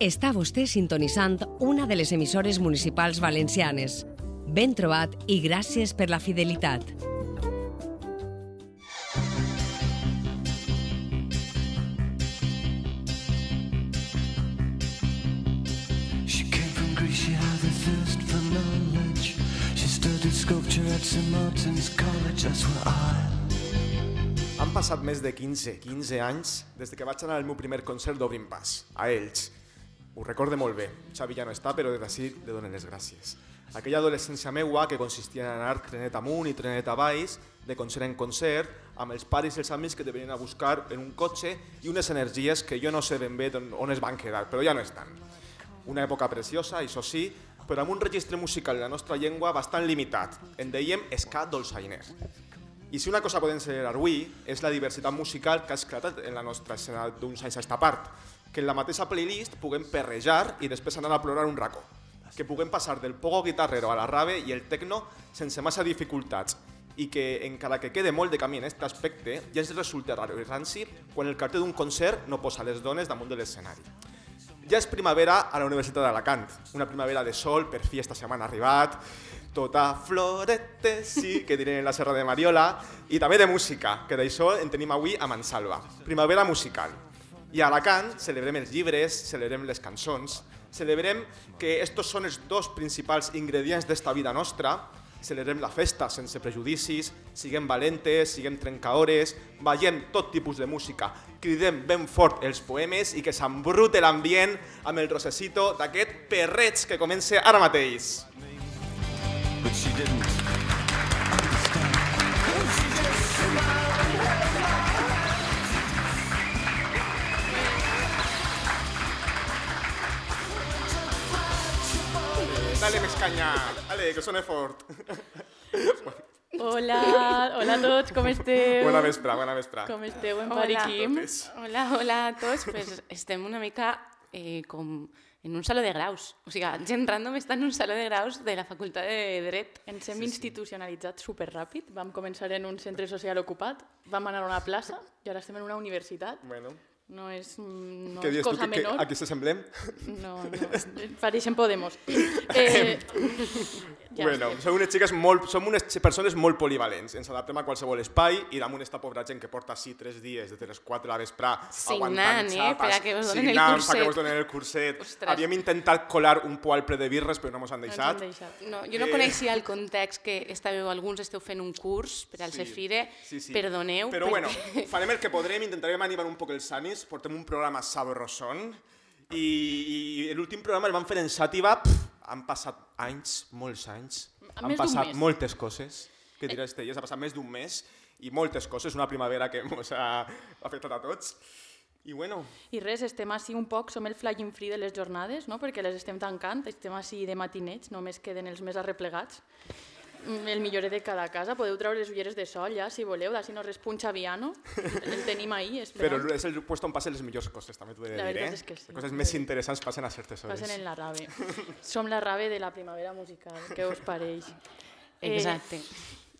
Està vostè sintonitzant una de les emissores municipals valencianes. Ben trobat i gràcies per la fidelitat. She came from Greece, she had a thirst for knowledge. She studied sculpture at St. Martin's College, that's where I. Han passat més de 15, 15 anys des de que vaig anar al meu primer concert d'Obrim Pas, a Elx. Ho recorde molt bé, Xavi ja no està, però des d'ací li donen les gràcies. Aquella adolescència meua que consistia en anar trenet amunt i trenet avall, de concert en concert, amb els pares i els amics que te venien a buscar en un cotxe i unes energies que jo no sé ben bé on es van quedar, però ja no estan. Una època preciosa, això sí, però amb un registre musical en la nostra llengua bastant limitat. En dèiem ska dolçainer. I si una cosa podem celebrar avui és la diversitat musical que ha esclatat en la nostra escena d'uns anys a esta part, que en la mateixa playlist puguem perrejar i després anar a plorar un racó, que puguem passar del pogo guitarrero a la rave i el tecno sense massa dificultats i que, encara que quede molt de camí en aquest aspecte, ja ens resulta raro i ranci quan el cartell d'un concert no posa les dones damunt de l'escenari. Ja és primavera a la Universitat d'Alacant, una primavera de sol, per fi esta setmana ha arribat, tota florete, sí, que diré en la Serra de Mariola, i també de música, que d'això en tenim avui a Mansalva. Primavera musical. I a Alacant celebrem els llibres, celebrem les cançons, celebrem que estos són els dos principals ingredients d'esta vida nostra, celebrem la festa sense prejudicis, siguem valentes, siguem trencaores, ballem tot tipus de música, cridem ben fort els poemes i que s'embrute l'ambient amb el rosecito d'aquest perreig que comença ara mateix. But she didn't. Canya, dale, que sona fort. Hola, hola a tots, com esteu? Bona vespre, bona vespre. Com esteu, en Hola. Pariquim? Hola, hola a tots. Pues estem una mica eh, com en un saló de graus. O sigui, gent random està en un saló de graus de la Facultat de Dret. Ens hem institucionalitzat superràpid. Vam començar en un centre social ocupat, vam anar a una plaça i ara estem en una universitat. Bueno, No és, mm, no què és dius tu, cosa que, que menor. a qui se semblem? No, no, pareixen Podemos. Eh, ja bueno, estem. som unes xiques molt, som unes persones molt polivalents, ens adaptem a qualsevol espai i damunt esta pobra gent que porta així tres dies, de les 4 de la vesprà, Signant, aguantant eh, xapes, a que us donen el signant, curset. que us donen el curset. Ostres. Havíem intentat colar un poalple de birres, però no mos han No ens deixat. han deixat. No, jo no Eh. coneixia el context que estàveu, alguns esteu fent un curs per al Sí, Cefire. sí, sí. Perdoneu. Però per- bueno, farem el que podrem, intentarem animar un poc els ànims, portem un programa sabrosón i, i l'últim programa el vam fer en Xàtiva, pff, han passat anys, molts anys, han Més d'un passat mes. moltes coses, que diràs Telles, ha passat més d'un mes i moltes coses, una primavera que ens ha afectat a tots. I bueno, I res, estem així un poc, som el flying free de les jornades, no? perquè les estem tancant, estem així de matinets, només queden els més arreplegats. Mm, El milloret de cada casa, podeu treure les ulleres de sol ja, si voleu, d'ací no res punxa Viano, el tenim ahí però esperant. és el puesto on passen les millors coses, també t'ho he de La dir, eh? és que sí. Coses més interessants passen a certes hores. Passen en la rave. Som la rave de la primavera musical, què us pareix? Eh, Exacte.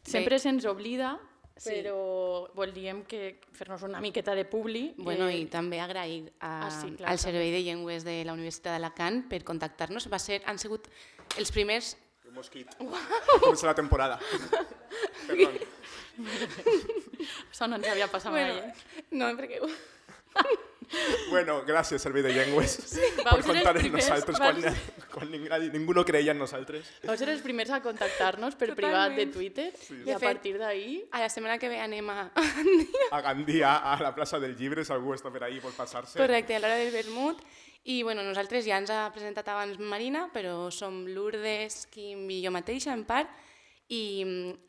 Sempre se'ns oblida, Sí. però voldríem que fer-nos una miqueta de publi. Bueno, eh, i també agrair a, Ah, sí, clar, al Servei de Llengües de la Universitat d'Alacant per contactar-nos. Va ser, han sigut els primers... Un mosquit. Comença la temporada. Perdó. Això no ens havia passat Bueno, mai. Eh? no, perquè... Bueno, gràcies, Servei de Llengües, Vau per comptar en primers, nosaltres vau quan, quan ningú, ningú no creia en nosaltres. Vau ser els primers a contactar-nos per Totalment. privat de Twitter sí. i a partir d'ahir A la setmana que ve anem a... A Gandia, a la plaça del Llibre, si algú està per ahí i vol passar-se. Correcte, a l'hora del vermut. I bueno, nosaltres ja ens ha presentat abans Marina, però som Lourdes, Quim i jo mateixa, en part, i,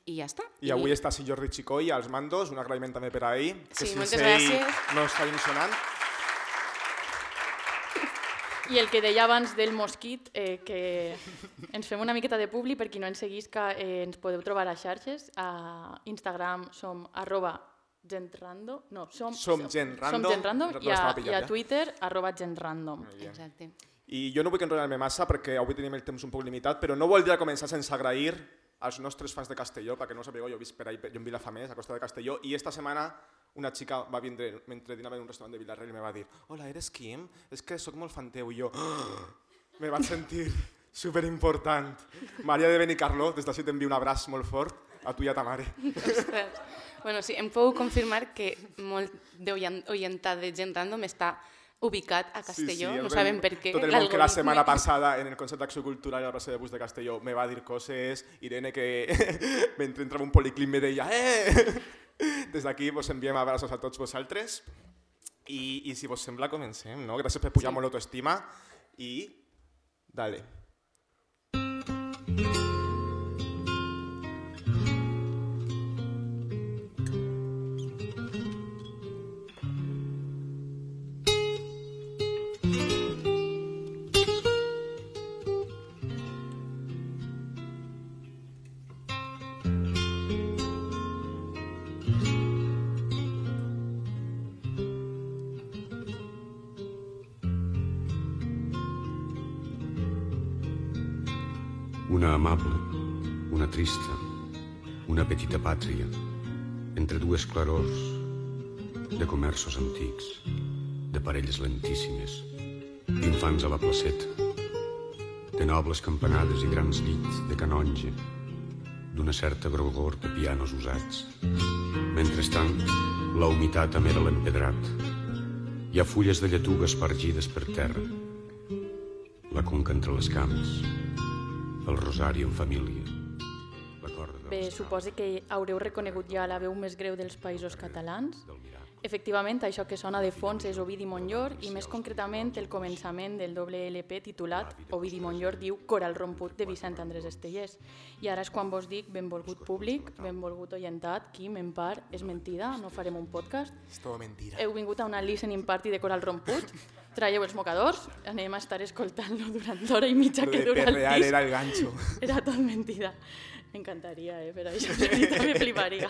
i ja està. I avui està si Jordi Chicoy als mandos, un agraïment també per ahir, que Sí, sense moltes ell gràcies. no estaríem sonant. I el que deia abans del mosquit, eh, que ens fem una miqueta de publi, per qui no ens seguís, que eh, ens podeu trobar a xarxes. A Instagram som arroba gentrando, no, som, Som gent random. som gent random No i, a, i a ja. Twitter arroba gentrandom. Exacte. I jo no vull enrotllar-me massa perquè avui tenim el temps un poc limitat, però no voldria començar sense agrair als nostres fans de Castelló, perquè no ho sapigueu, jo he vist per ahí, jo em vi la fa més, a Costa de Castelló, i esta setmana una xica va vindre mentre dinava en un restaurant de Vilarreal i me va dir «Hola, eres Kim? És que sóc molt fan teu». I jo me vaig sentir superimportant. Maria de Benicarló, des d'ací t'envio un abraç molt fort a tu i a ta mare. Ostres. Bueno, sí, em puc confirmar que molt d'oyentat de gent random està ubicat a Castelló, no el- sabem per què. Tot el món que la setmana passada en el concert d'acció cultural a la plaça de Bus de Castelló me va dir coses, Irene que mentre entrava un policlín me deia «Eh!» Des d'aquí vos enviem abraços a tots vosaltres i, i si vos sembla comencem, no? Gràcies per pujar sí. molt l'autoestima i dale. Una petita pàtria, entre dues clarors de comerços antics, de parelles lentíssimes, d'infants a la placeta, de nobles campanades i grans llits de canonge, d'una certa grogor de pianos usats. Mentrestant, la humitat amera l'empedrat. Hi ha fulles de lletuga espargides per terra. La conca entre les cames, el rosari en família, suposo que haureu reconegut ja la veu més greu dels països catalans. Efectivament, això que sona de fons és Ovidi Montllor i més concretament el començament del doble LP titulat Ovidi Montllor diu Coral romput de Vicent Andrés Estellers. I ara és quan vos dic benvolgut públic, benvolgut oyentat, Quim, en part, és mentida, no farem un podcast. És tot mentira. Heu vingut a una listening party de Coral romput, traieu els mocadors, anem a estar escoltant-lo durant l'hora i mitja que dura el disc. era el gancho. Era tot mentida. M'encantaria, eh, per això. A mi també fliparia.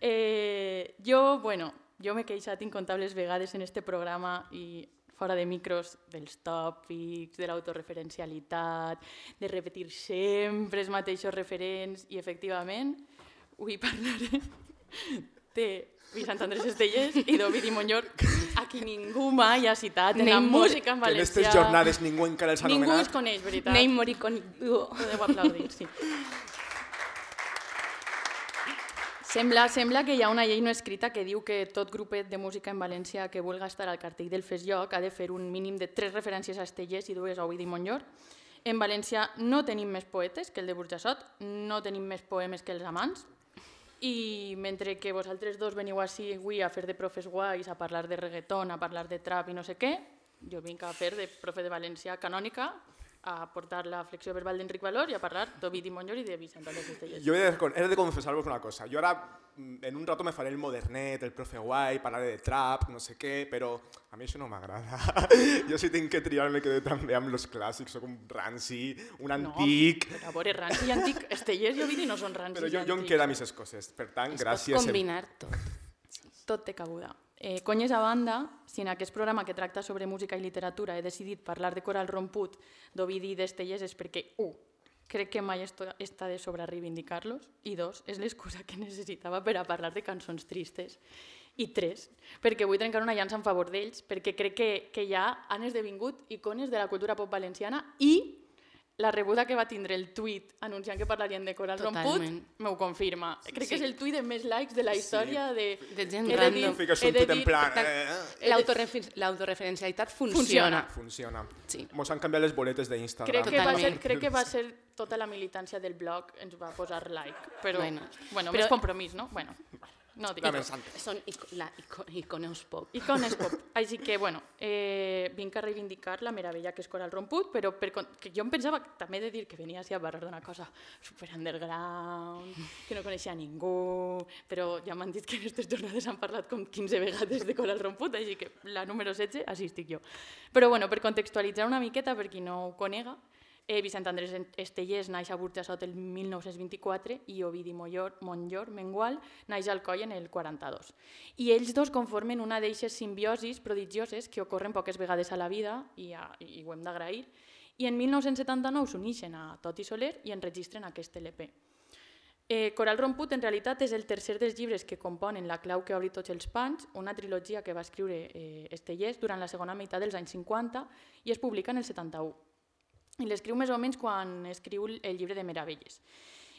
Eh, jo, bueno, jo m'he queixat incontables vegades en este programa i fora de micros dels tòpics, de l'autoreferencialitat, de repetir sempre els mateixos referents i efectivament avui parlaré de Vicent Andrés Estellers i d'Ovidi Montllor, a qui ningú mai ha citat en la música en Que en valencià. aquestes jornades ningú encara els ha Ningú anomenat. els coneix, veritat. Name Morricone Duo. Podeu aplaudir, sí. Sembla, sembla que hi ha una llei no escrita que diu que tot grupet de música en València que vulga estar al cartell del Fes Lloc ha de fer un mínim de tres referències a Estellers i dues a Ovidi Montllor. En València no tenim més poetes que el de Burjassot, no tenim més poemes que els amants, i mentre que vosaltres dos veniu així avui a fer de profes guais, a parlar de reggaeton, a parlar de trap i no sé què, jo vinc a fer de profe de valencià canònica, a portar la flexió verbal d'Enric Valor i a parlar d'Ovidi Montllor i de Vicent Andrés Estellers. Jo he de, recon- he de confessar-vos una cosa. Jo ara, mm, en un rato me faré el modernet, el profe guai, parlaré de trap, no sé què, però a mi això no m'agrada. jo si tinc que triar me quedo també amb los clàssics, soc un ranci, un antic, No, però a veure, ranci i antic, Estellers i Ovidi no són rancis però jo, jo em queda a mis coses. Per tant, Es pot gràcies. em- combinar tot. Tot té cabuda. Eh, conyes a banda, si en aquest programa que tracta sobre música i literatura he decidit parlar de Coral Romput, d'Ovidi i d'Estellers és perquè, un, crec que mai està de sobre reivindicar-los, i dos, és l'excusa que necessitava per a parlar de cançons tristes. I tres, perquè vull trencar una llança en favor d'ells, perquè crec que, que ja han esdevingut icones de la cultura pop valenciana i la rebuda que va tindre el tuit anunciant que parlarien de Coral. Romput m'ho confirma. Crec Sí. que és el tuit amb més likes de la història de... De gent he de dir- random. He un de tuit en dir- plan... Eh, L'autorefer- L'autoreferencialitat funciona. funciona. Sí. Mos han canviat les boletes d'Instagram. Crec que, va ser, crec que va ser tota la militància del blog ens va posar like, però bueno, Bueno, bueno però- més compromís, no? Bueno, no dic. Dame santa. Són ico la ico iconeus pop. Icones pop. Així que, bueno, eh, vinc a reivindicar la meravella que és Coral Romput, però per, que jo em pensava, també de dir que venia a parlar d'una cosa super underground, que no coneixia ningú, però ja m'han dit que en aquestes jornades han parlat com 15 vegades de Coral Romput, així que la número 16, així estic jo. Però, bueno, per contextualitzar una miqueta, per qui no ho conega, Eh, Vicent Andrés Estellers naix a Burjassot el 1924 i Ovidi Mollor, Montllor Mengual naix al Coll en el 42. I ells dos conformen una d'eixes simbiosis prodigioses que ocorren poques vegades a la vida i, a, i ho hem d'agrair. I en 1979 s'uneixen a Toti Soler i enregistren aquest LP. Eh, Coral romput en realitat és el tercer dels llibres que componen La clau que obri tots els pans, una trilogia que va escriure eh, Estellers durant la segona meitat dels anys 50 i es publica en el 71. I l'escriu més o menys quan escriu el llibre de Meravelles.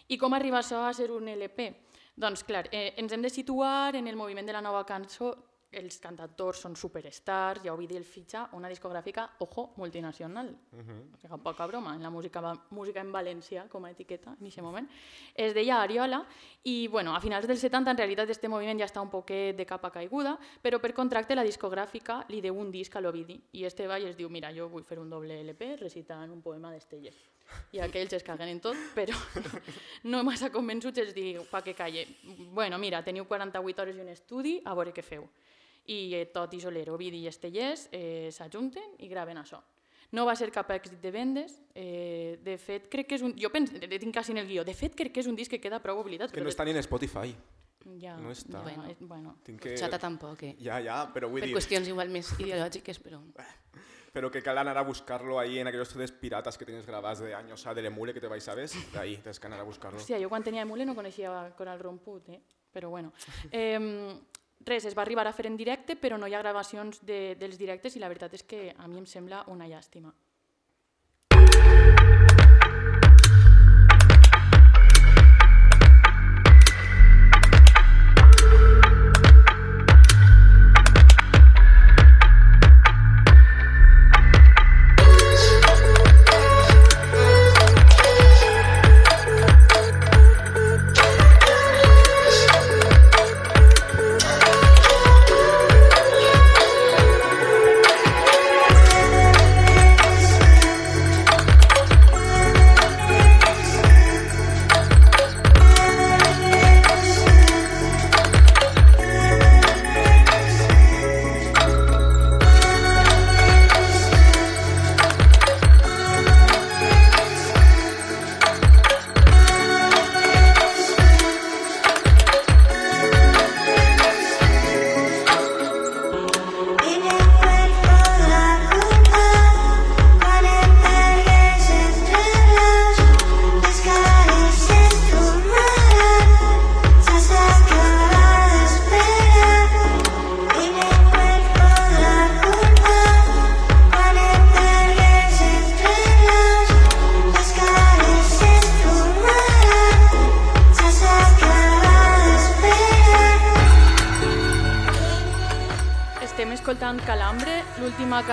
I com arriba això a ser un LP? Doncs clar, eh, ens hem de situar en el moviment de la nova cançó els cantadors són superstars, ja Ovidi el fitxa una discogràfica, ojo, multinacional. Uh -huh. o sigui, poca broma, en la música, música en València com a etiqueta en aquest moment. Es deia Ariola i bueno, a finals dels 70 en realitat este moviment ja està un poquet de capa caiguda, però per contracte la discogràfica li deu un disc a l'Ovidi i este va i es diu, mira, jo vull fer un doble LP recitant un poema d'Estelles. I aquells es caguen en tot, però no massa convençuts es diu, pa que calle. Bueno, mira, teniu 48 hores i un estudi, a veure què feu i eh, tot i Soler, Ovidi i Estellers eh, s'ajunten i graven això. No va ser cap èxit de vendes, eh, de fet crec que és un... Jo penso, tinc quasi en el guió, de fet crec que és un disc que queda prou oblidat. Que no està ni en Spotify. Ja, no està. Bueno, eh, bueno. Tinc que... Xata tampoc, eh? Ja, ja, però vull per dir... Per qüestions igual més ideològiques, però... Pero que cal anar a buscarlo ahí en aquellos CDs piratas que tienes grabados de años, ¿sabes? Del emule que te vais, ¿sabes? De ahí, tienes que anar a buscarlo. Hòstia, jo quan tenia emule no coneixia Coral Romput, eh? Però bueno. Eh, res, es va arribar a fer en directe, però no hi ha gravacions de, dels directes i la veritat és que a mi em sembla una llàstima.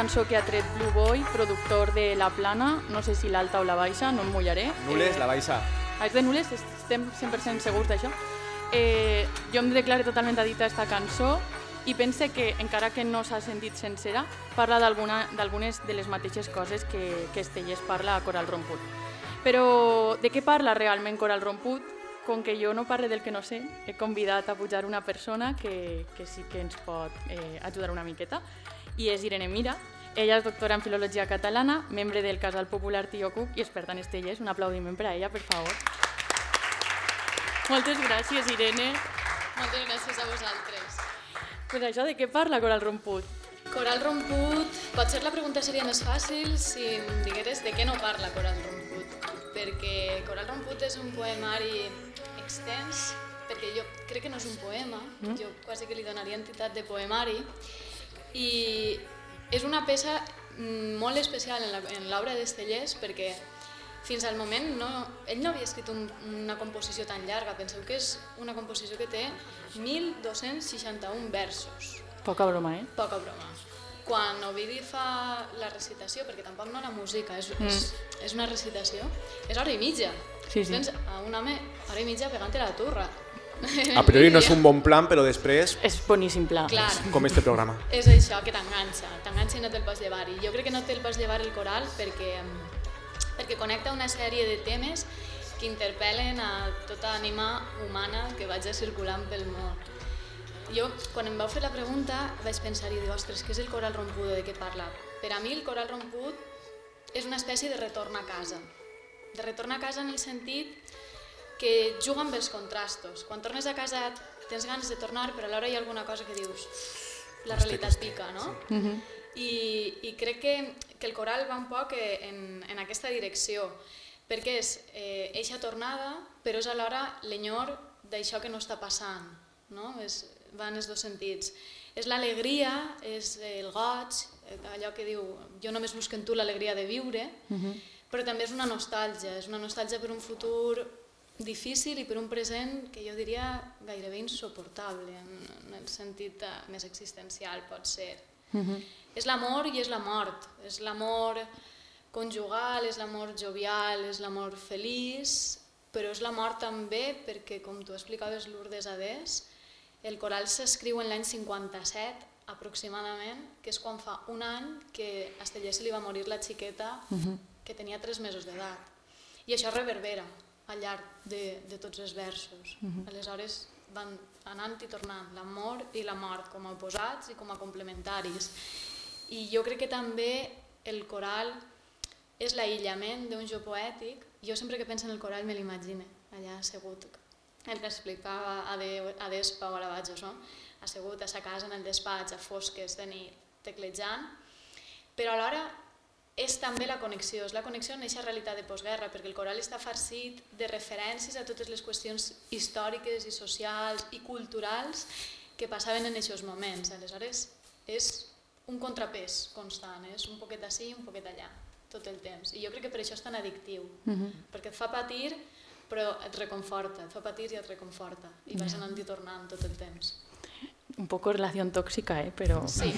Cançó que ha tret Blue Boy, productor de La Plana, no sé si l'alta o la baixa, no em mullaré. Nules, eh, la baixa. Ah, és de Nules? Estem 100% segurs d'això. Eh, jo em declaro totalment addicta a aquesta cançó i pense que, encara que no s'ha sentit sencera, parla d'algunes de les mateixes coses que, que Estellers parla a Coral Romput. Però de què parla realment Coral Romput? Com que jo no parle del que no sé, he convidat a pujar una persona que, que sí que ens pot eh, ajudar una miqueta i és Irene Mira. Ella és doctora en Filologia Catalana, membre del Casal Popular Tio Cuc i experta en estelles. Un aplaudiment per a ella, per favor. Moltes gràcies, Irene. Moltes gràcies a vosaltres. Pues això de què parla Coral Romput? Coral Romput, potser la pregunta seria més fàcil si em digueres de què no parla Coral Romput, perquè Coral Romput és un poemari extens, perquè jo crec que no és un poema, mm? jo quasi que li donaria entitat de poemari, i és una peça mm, molt especial en l'obra d'Estellers perquè fins al moment no, ell no havia escrit un, una composició tan llarga. Penseu que és una composició que té 1.261 versos. Poca broma, eh? Poca broma. Quan Ovidi fa la recitació, perquè tampoc no la música, és, mm. és, és una recitació, és hora i mitja. Sí, sí. Tens a un home hora i mitja pegant la turra. A priori no és un bon plan, però després... És boníssim pla. Clar. Com este programa. És això, que t'enganxa, t'enganxa i no te'l pots llevar. I jo crec que no te'l pots llevar el coral perquè, perquè connecta una sèrie de temes que interpel·len a tota ànima humana que vaig circulant pel món. Jo, quan em vau fer la pregunta, vaig pensar i dir, ostres, què és el coral romput, de què parla? Per a mi el coral romput és una espècie de retorn a casa. De retorn a casa en el sentit que juga amb els contrastos. Quan tornes a casa tens ganes de tornar, però alhora hi ha alguna cosa que dius la realitat pica, no? Uh -huh. I, I crec que, que el coral va un poc en, en aquesta direcció, perquè és eh, eixa tornada, però és alhora l'enyor d'això que no està passant, no? És, va en els dos sentits. És l'alegria, és el goig, allò que diu, jo només busco en tu l'alegria de viure, uh -huh. però també és una nostàlgia, és una nostàlgia per un futur difícil i per un present que jo diria gairebé insuportable, en, en el sentit eh, més existencial pot ser. Uh -huh. És l'amor i és la mort, és l'amor conjugal, és l'amor jovial, és l'amor feliç, però és la mort també perquè, com tu explicaves, Lourdes Adés, el coral s'escriu en l'any 57 aproximadament, que és quan fa un any que a Esteller se li va morir la xiqueta uh -huh. que tenia 3 mesos d'edat. I això reverbera al llarg de, de tots els versos. Uh -huh. Aleshores van anant i tornant l'amor i la mort com a oposats i com a complementaris. I jo crec que també el coral és l'aïllament d'un jo poètic. Jo sempre que penso en el coral me l'imagine allà assegut el que explicava a, de, a Despa o a la Batjos, no? assegut a sa casa en el despatx a fosques de nit teclejant, però alhora és també la connexió, és la connexió en aquesta realitat de postguerra, perquè el coral està farcit de referències a totes les qüestions històriques i socials i culturals que passaven en aquests moments. Aleshores, és un contrapès constant, és un poquet així i un poquet allà, tot el temps. I jo crec que per això és tan addictiu, uh mhm. -huh. perquè et fa patir però et reconforta, et fa patir i et reconforta i vas anant i tornant tot el temps. Un poco relación tóxica, ¿eh? Pero... Sí.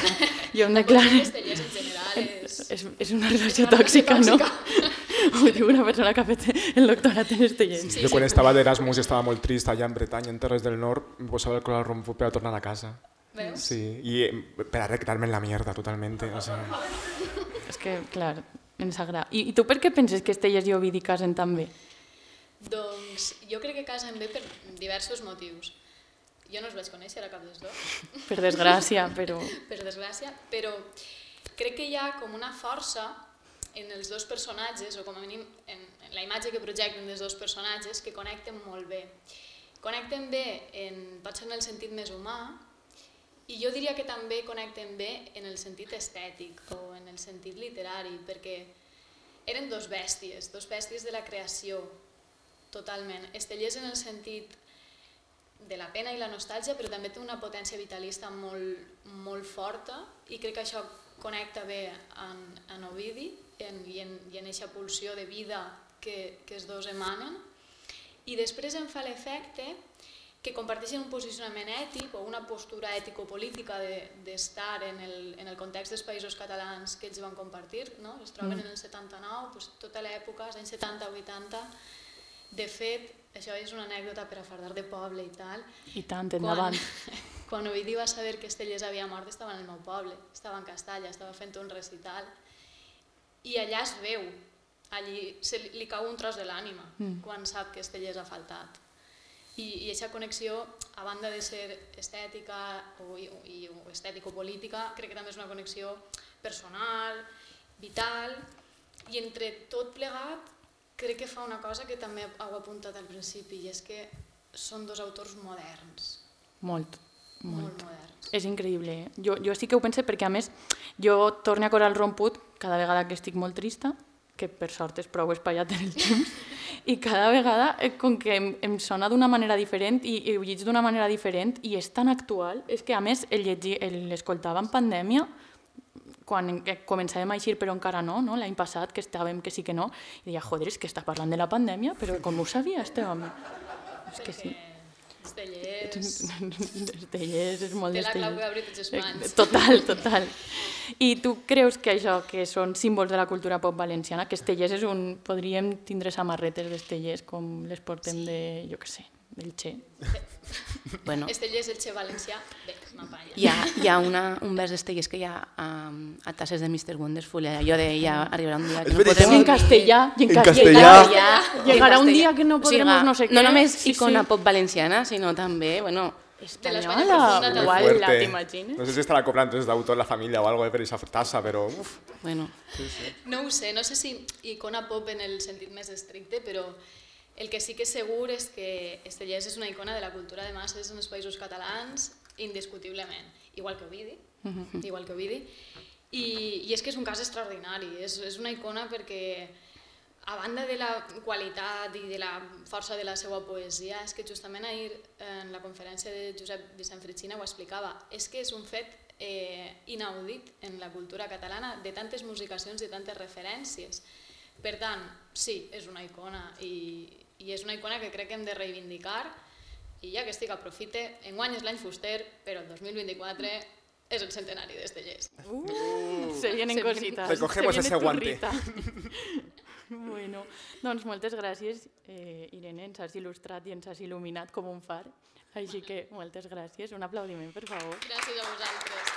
Yo me declaro... en general és... És, és una relació tòxica, no? Ho diu una persona que ha fet el doctorat en Estellers. Sí, jo quan sí, estava d'Erasmus i estava molt trist allà en Bretanya, en Terres del Nord, em posava el coral romput per a tornar a casa. Veus? Sí, i per arreglarme en la mierda totalmente. O sea... És que, clar, ens agrada. I, I tu per què penses que Estellers i Ovidi casen tan bé? Doncs jo crec que casen bé per diversos motius. Jo no els vaig conèixer a cap dels dos. Per desgràcia, però... per desgràcia, però crec que hi ha com una força en els dos personatges, o com a mínim en, en la imatge que projecten dels dos personatges, que connecten molt bé. Connecten bé, en, potser en el sentit més humà, i jo diria que també connecten bé en el sentit estètic o en el sentit literari, perquè eren dos bèsties, dos bèsties de la creació, Totalment. Estellers en el sentit de la pena i la nostàlgia, però també té una potència vitalista molt, molt forta i crec que això connecta bé en, en Ovidi en, i en, i en aquesta pulsió de vida que, que els dos emanen. I després em fa l'efecte que comparteixen un posicionament ètic o una postura ètico-política d'estar de, en, el, en el context dels països catalans que ells van compartir. No? Es troben mm. en el 79, doncs, tota l'època, els anys 70-80, de fet, això és una anècdota per a fardar de poble i tal. I tant, endavant. Quan, quan Ovidi va saber que Estellers havia mort, estava en el meu poble, estava en Castalla, estava fent un recital. I allà es veu, allí se li, li cau un tros de l'ànima mm. quan sap que Estellers ha faltat. I, i aquesta connexió, a banda de ser estètica o, i, i, o estètico-política, crec que també és una connexió personal, vital, i entre tot plegat crec que fa una cosa que també heu apuntat al principi i és que són dos autors moderns. Molt. Molt, molt moderns. És increïble. Eh? Jo, jo sí que ho pense perquè, a més, jo torno a el romput cada vegada que estic molt trista, que per sort és prou espaiat en el temps, i cada vegada eh, com que em, em sona d'una manera diferent i, i ho llegis d'una manera diferent i és tan actual, és que a més l'escoltava en pandèmia quan començàvem a eixir però encara no, no? l'any passat que estàvem que sí que no, i deia, joder, és que està parlant de la pandèmia, però com ho sabia este home? És que sí. Estellers... Estellers és molt Té la clau que obrir tots els mans. Total, total. I tu creus que això, que són símbols de la cultura pop valenciana, que Estellers és un... Podríem tindre samarretes d'Estellers com les portem sí. de, jo què sé, del Che. bueno. Estellers, el Che valencià, bé, m'apanya. Hi ha, hi ha una, un vers d'Estellers que hi ha um, a tasses de Mr. Wonderful, allò de ja arribarà un dia que no podrem... En castellà, i en, en castellà. Llegarà un dia que no podrem o sigui, no sé què. No només sí, icona sí. pop valenciana, sinó també, bueno, espanyola. Guala, t'imagines? No sé si estarà cobrant drets d'autor la família o cosa per aquesta tassa, però... Uf. Bueno. Sí, sí. No ho sé, no sé si icona pop en el sentit més estricte, però el que sí que és segur és que Estellers és una icona de la cultura de masses en els països catalans, indiscutiblement, igual que Ovidi, uh -huh. igual que Ovidi. I, I és que és un cas extraordinari, és, és una icona perquè a banda de la qualitat i de la força de la seva poesia, és que justament ahir en la conferència de Josep Vicent Fritxina ho explicava, és que és un fet eh, inaudit en la cultura catalana de tantes musicacions i tantes referències. Per tant, sí, és una icona i, i és una icona que crec que hem de reivindicar i ja que estic aprofite, enguany és l'any fuster, però el 2024 és el centenari d'Estellers. Uh, se vienen Se vienen- cositas. Recogemos se viene ese guante. bueno, doncs moltes gràcies, eh, Irene, ens has il·lustrat i ens has il·luminat com un far. Així que moltes gràcies. Un aplaudiment, per favor. Gràcies a vosaltres.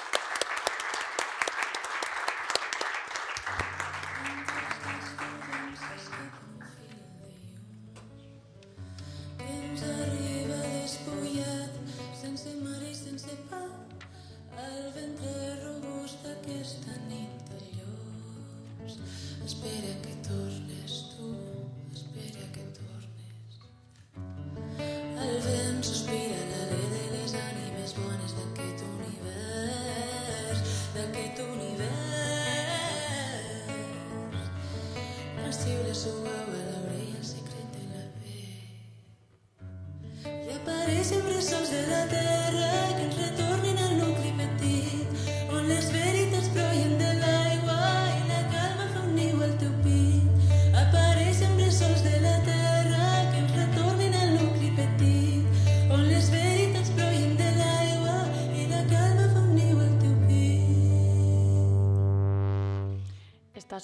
Espera que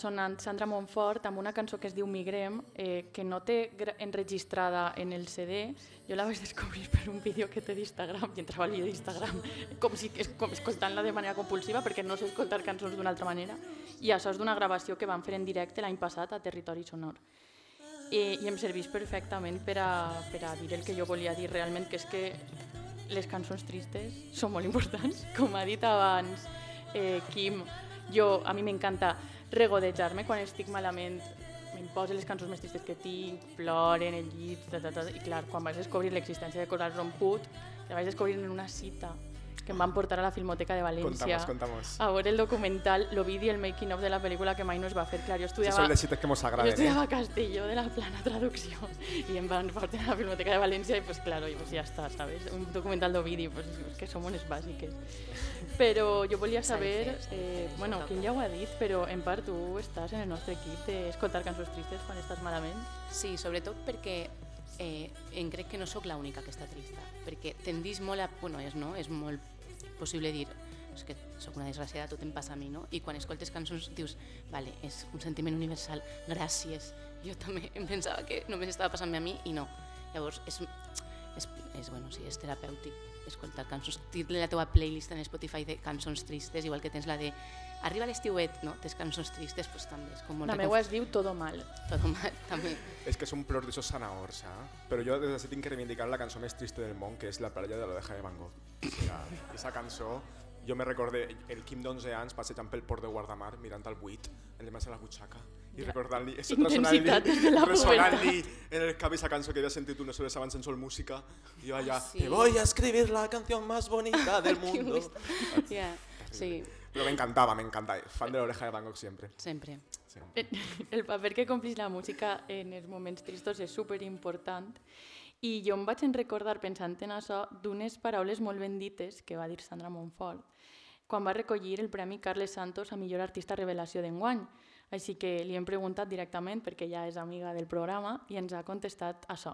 sonant Sandra Montfort amb una cançó que es diu Migrem, eh, que no té enregistrada en el CD. Jo la vaig descobrir per un vídeo que té d'Instagram i entrava al vídeo d'Instagram com si es- com escoltant-la de manera compulsiva perquè no sé escoltar cançons d'una altra manera. I això és d'una gravació que van fer en directe l'any passat a Territori Sonor. I, i em serveix perfectament per a, per a dir el que jo volia dir realment, que és que les cançons tristes són molt importants. Com ha dit abans eh, Kim, jo, a mi m'encanta regodejar-me quan estic malament, em poso les cançons més tristes que tinc, plore en el llit, ta, ta, ta, i clar, quan vaig descobrir l'existència de Coral Romput, la vaig descobrir en una cita que em van portar a la Filmoteca de València Contamos, contamos. a veure el documental, l'Ovidi, el making of de la pel·lícula que mai no es va fer. Clar, jo estudiava... són les cites que mos Jo agraden, estudiava eh? a Castelló de la plana traducció i em van portar a la Filmoteca de València i pues claro, y pues ya está, ¿sabes? Un documental d'Ovidi, pues es que som unes bàsiques. Però jo volia saber, eh, bueno, quin ja ho ha dit, però en part tu estàs en el nostre equip d'escoltar cançons tristes quan estàs malament. Sí, sobretot perquè eh, em crec que no sóc l'única que està trista, perquè tendís molt a... Bueno, és, no? és molt possible dir és que sóc una desgraciada, tot em passa a mi, no? I quan escoltes cançons dius, vale, és un sentiment universal, gràcies. Jo també em pensava que només estava passant-me a mi i no. Llavors, és, és, és, bueno, sí, és terapèutic escoltar cançons. Dir-li la teva playlist en Spotify de cançons tristes, igual que tens la de Arriba l'estiuet, no? Tens cançons tristes, pues també és com molt La meua es diu Todo Mal. Todo mal, també. És que és un plor d'aixòs sanadors, eh? Però jo des de tinc que reivindicar la cançó més trista del món, que és La playa de l'oveja de Van Gogh. O sigui, Esa cançó, jo me recordé el Quim d'11 anys passejant pel port de Guardamar, mirant al buit, en les mans a la butxaca, i recordant-li, de la resonant-li en el cap esa cançó que havia sentit unes hores abans en Sol Música, i jo allà, sí. te voy a escribir la canción más bonita del mundo. gusto. Ja, sí, Però m'encantava, m'encantava. Fan de l'oreja de Van Gogh sempre. sempre. sempre. El paper que complís la música en els moments tristos és super important i jo em vaig en recordar pensant en això d'unes paraules molt ben dites que va dir Sandra Montfort quan va recollir el Premi Carles Santos a millor artista revelació d'enguany. Així que li hem preguntat directament perquè ja és amiga del programa i ens ha contestat això.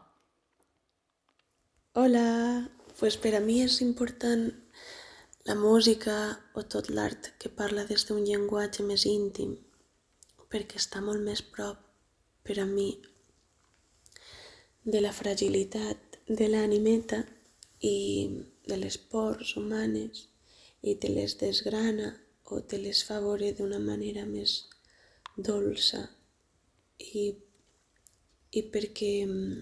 Hola, pues per a mi és important la música o tot l'art que parla des d'un llenguatge més íntim, perquè està molt més prop, per a mi, de la fragilitat de l'animeta i de les pors humanes i te les desgrana o te les fa veure d'una manera més dolça. I, i perquè mm,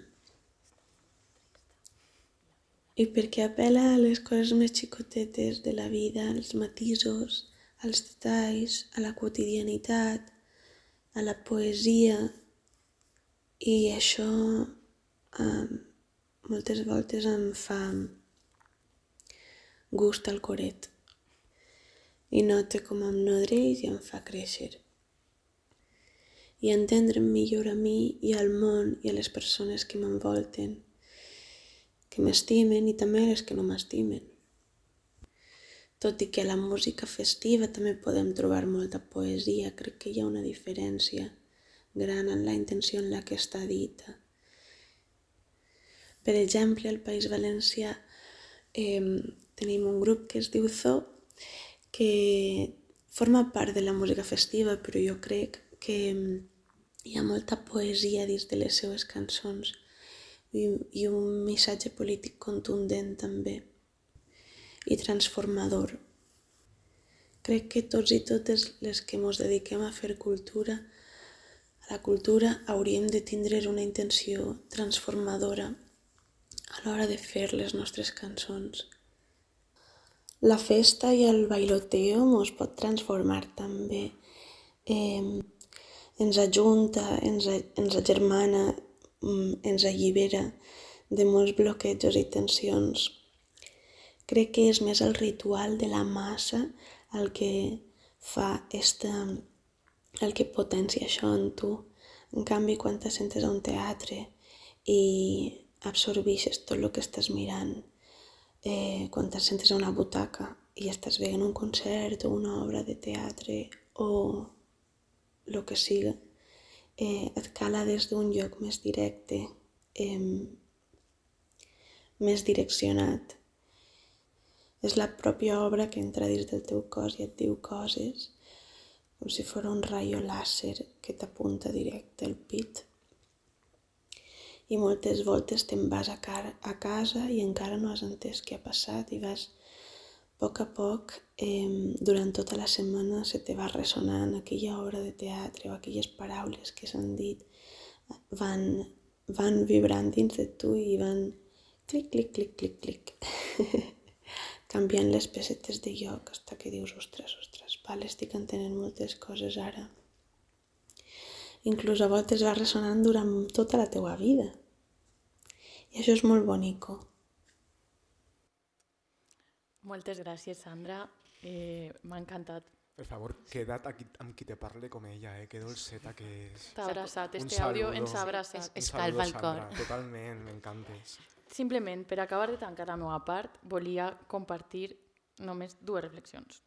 i perquè apela a les coses més xicotetes de la vida, als matisos, als detalls, a la quotidianitat, a la poesia, i això um, moltes voltes em fa gust al coret. I note com em nodreix i em fa créixer. i entendre'm millor a mi i al món i a les persones que m'envolten, que m'estimen i també les que no m'estimen. Tot i que la música festiva també podem trobar molta poesia, crec que hi ha una diferència gran en la intenció en la que està dita. Per exemple, al País Valencià eh, tenim un grup que es diu Zoo, que forma part de la música festiva, però jo crec que hi ha molta poesia dins de les seues cançons i, i un missatge polític contundent també i transformador. Crec que tots i totes les que ens dediquem a fer cultura, a la cultura hauríem de tindre una intenció transformadora a l'hora de fer les nostres cançons. La festa i el bailoteo ens pot transformar també. Eh, ens ajunta, ens, ens agermana, ens allibera de molts bloquejos i tensions. Crec que és més el ritual de la massa el que fa esta, el que potencia això en tu. En canvi, quan te sentes a un teatre i absorbixes tot el que estàs mirant, eh, quan te sentes a una butaca i estàs veient un concert o una obra de teatre o el que siga, eh, et cala des d'un lloc més directe, eh, més direccionat. És la pròpia obra que entra dins del teu cos i et diu coses, com si fos un rayo làser que t'apunta directe al pit. I moltes voltes te'n vas a, a casa i encara no has entès què ha passat i vas poc a poc, eh, durant tota la setmana se te va ressonant aquella obra de teatre o aquelles paraules que s'han dit, van, van vibrant dins de tu i van clic, clic, clic, clic, clic, canviant les pessetes de lloc hasta que dius, ostres, ostres, val, estic entenent moltes coses ara. Inclús a voltes va ressonant durant tota la teua vida. I això és molt bonico. Moltes gràcies, Sandra. Eh, M'ha encantat. Per favor, queda't aquí amb qui te parle com ella, eh? Que dolceta que és. T'ha abraçat, Un este àudio saludo. ens ha abraçat. Es- escalfa el cor. Sandra. Totalment, m'encantes. Simplement, per acabar de tancar la meva part, volia compartir només dues reflexions.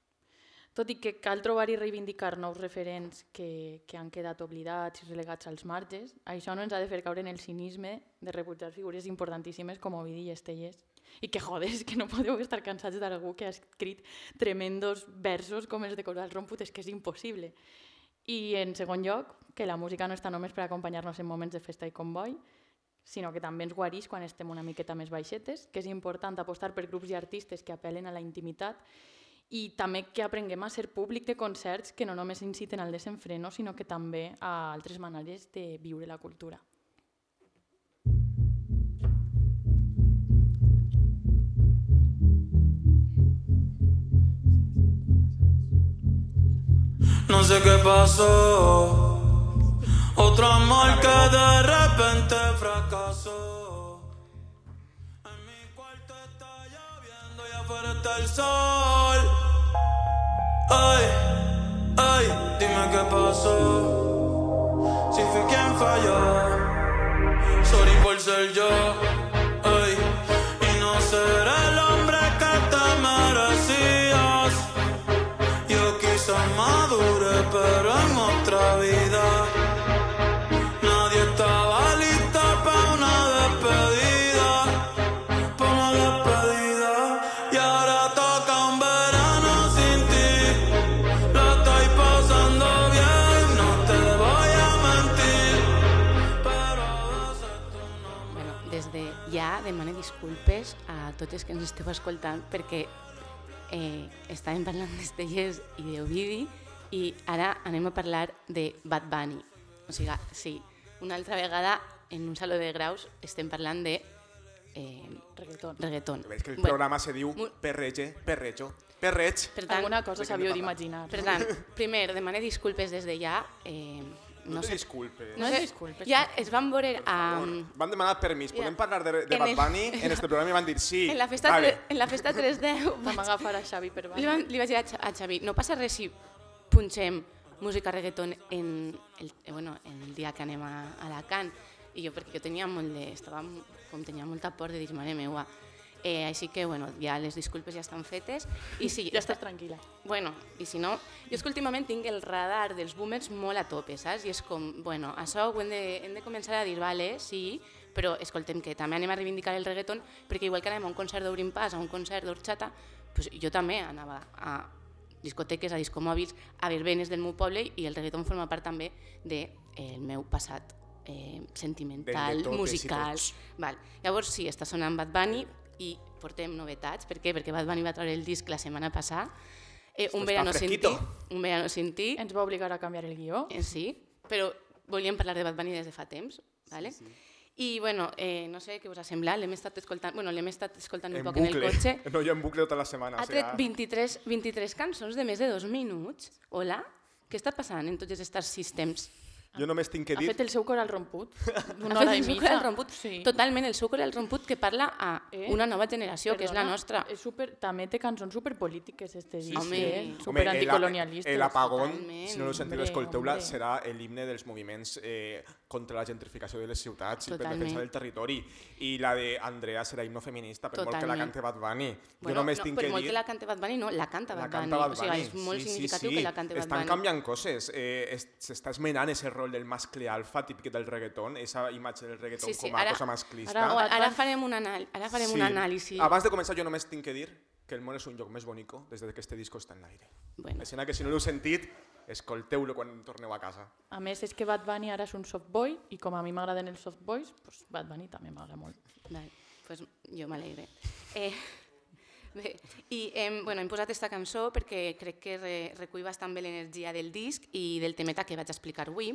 Tot i que cal trobar i reivindicar nous referents que, que han quedat oblidats i relegats als marges, això no ens ha de fer caure en el cinisme de rebutjar figures importantíssimes com Ovidi i Estelles. I que jodes, que no podeu estar cansats d'algú que ha escrit tremendos versos com els de Coral Romput, és que és impossible. I en segon lloc, que la música no està només per acompanyar-nos en moments de festa i comboi, sinó que també ens guareix quan estem una miqueta més baixetes, que és important apostar per grups i artistes que apel·len a la intimitat i també que aprenguem a ser públic de concerts que no només inciten al desenfreno, sinó que també a altres maneres de viure la cultura. No sé qué pasó. Otro amor que de repente fracasó. En mi cuarto está lloviendo y afuera está el sol. Ay, ay, dime qué pasó. Si fui quien falló. Sorry por ser yo. Tots els que ens esteu escoltant perquè eh, estàvem parlant d'Estelles i d'Ovidi i ara anem a parlar de Bad Bunny. O sigui, sí, una altra vegada en un saló de graus estem parlant de eh, Reggaeton. reggaeton. Veig que el Bueno, programa se diu Perreche, Perrecho, Perreig. per tant, Alguna cosa parlar? d'imaginar. per tant, primer, demane disculpes des de ja. Eh, No, no te sé, disculpes. No es disculpes. ja es van veure a, Van demanar permís. Podem parlar de, de En Bad el- Bunny en este programa i van dir sí. en la festa, vale. en la festa 310 Vam agafar a Xavi per Li, banda. van, li vaig dir a, Xa- a Xavi, no passa res si punxem música reggaeton en el, eh, bueno, en el dia que anem a, a Alacant. I jo, perquè jo tenia molt de, estava, com tenia molta por de dir, mare meua, Eh, així que, bueno, ja les disculpes ja estan fetes. I sí, Ja estàs tranquil·la. Bueno, i si no, jo és que últimament tinc el radar dels boomers molt a tope, saps? I és com, bueno, això ho hem de, hem de començar a dir, vale, sí, però escoltem que també anem a reivindicar el reggaeton, perquè igual que anem a un concert d'Obrim Pas, a un concert d'Orxata, pues jo també anava a discoteques, a discomòbils, a verbenes del meu poble i el reggaeton forma part també del de, el meu passat eh, sentimental, de musical. Val. Llavors sí, està sonant Bad Bunny i portem novetats. Per què? Perquè Bad Bunny va treure el disc la setmana passada. Eh, un verano sin ti. Un verano sin ti. Ens va obligar a canviar el guió. Eh, sí, però volíem parlar de Bad Bunny des de fa temps. Vale? Sí, sí. I bueno, eh, no sé què us ha semblat, l'hem estat escoltant, bueno, l'hem estat escoltant un En poc en el bucle. cotxe. No, jo en bucle tota la setmana. Ha o sea, tret 23, 23 cançons de més de dos minuts. Hola? Què està passant en tots aquests sistemes? Jo només tinc que Ha dir... fet el seu coral romput. Ha Una fet hora i el seu mitja. coral romput, Sí. totalment el seu coral romput que parla a Eh? una nova generació, que és la Perdona, nostra. És super, també té cançons superpolítiques, este disc, Home. eh? Home, super el- anticolonialistes. El apagón, Totalment. si no sentit, Hombre, escolteu-la, serà l'himne dels moviments eh, contra la gentrificació de les ciutats i per Totalment. defensa del territori. I la d'Andrea serà himno feminista, per molt que la Totalment. cante Bad Bunny. Bueno, jo només no, tinc per que molt dir... que la cante Bad Bunny, no, la canta La Bad canta Bunny. Bad O sigui, Bunny. és molt sí, significatiu sí, sí. que la cante Bad Estan Bunny. canviant coses. Eh, es- S'està esmenant ese rol del mascle alfa típic del reggaeton, esa imatge del reggaeton Sí, sí, com a ara- cosa masclista. ara- Ara, ara farem un, anal ara farem un anàlisi. Abans de començar, jo només tinc que dir que el món és un lloc més bonico des de que este disco està en l'aire. Bueno. Així que si no l'heu sentit, escolteu-lo quan torneu a casa. A més, és que Bad Bunny ara és un soft boy i com a mi m'agraden els soft boys, pues Bad Bunny també m'agrada molt. Vale, pues jo m'alegre. Eh, bé, i hem, bueno, hem posat aquesta cançó perquè crec que re, recull bastant bé l'energia del disc i del temeta que vaig explicar avui.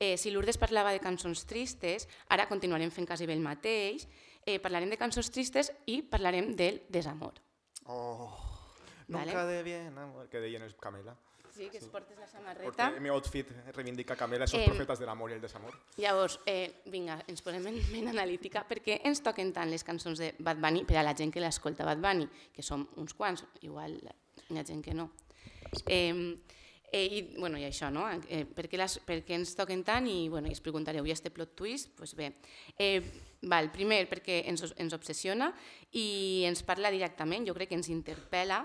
Eh, si Lourdes parlava de cançons tristes, ara continuarem fent quasi bé el mateix. Eh, parlarem de cançons tristes i parlarem del desamor. Oh, Vale. nunca de bien amor, que deien els Camela. Sí, que es portes la Porque samarreta. mi outfit reivindica Camela, esos Em, profetas del amor y el desamor. Llavors, eh, vinga, ens posem en ment analítica perquè ens toquen tant les cançons de Bad Bunny per a la gent que l'escolta Bad Bunny, que som uns quants, igual hi ha gent que no. Eh, eh, i, bueno, i això, no? Eh, per, què les, per què ens toquen tant? I, bueno, i us preguntareu, i este plot twist? Pues bé, eh, val, primer perquè ens, ens obsessiona i ens parla directament, jo crec que ens interpel·la,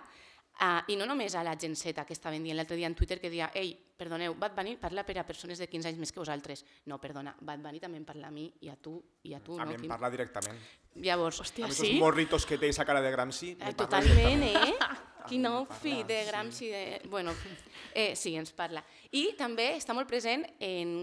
Uh, I no només a la gent Z que estaven dient l'altre dia en Twitter que deia ei, perdoneu, Bad Bunny parla per a persones de 15 anys més que vosaltres. No, perdona, Bad Bunny també em parla a mi i a tu i a tu. A no? mi em Quim? parla directament. Llavors, a Hòstia, mi sí? esos morritos que té esa cara de Gramsci... Eh, totalment, eh? Quin outfit de Gramsci. De... Bueno, eh, sí, ens parla. I també està molt present en,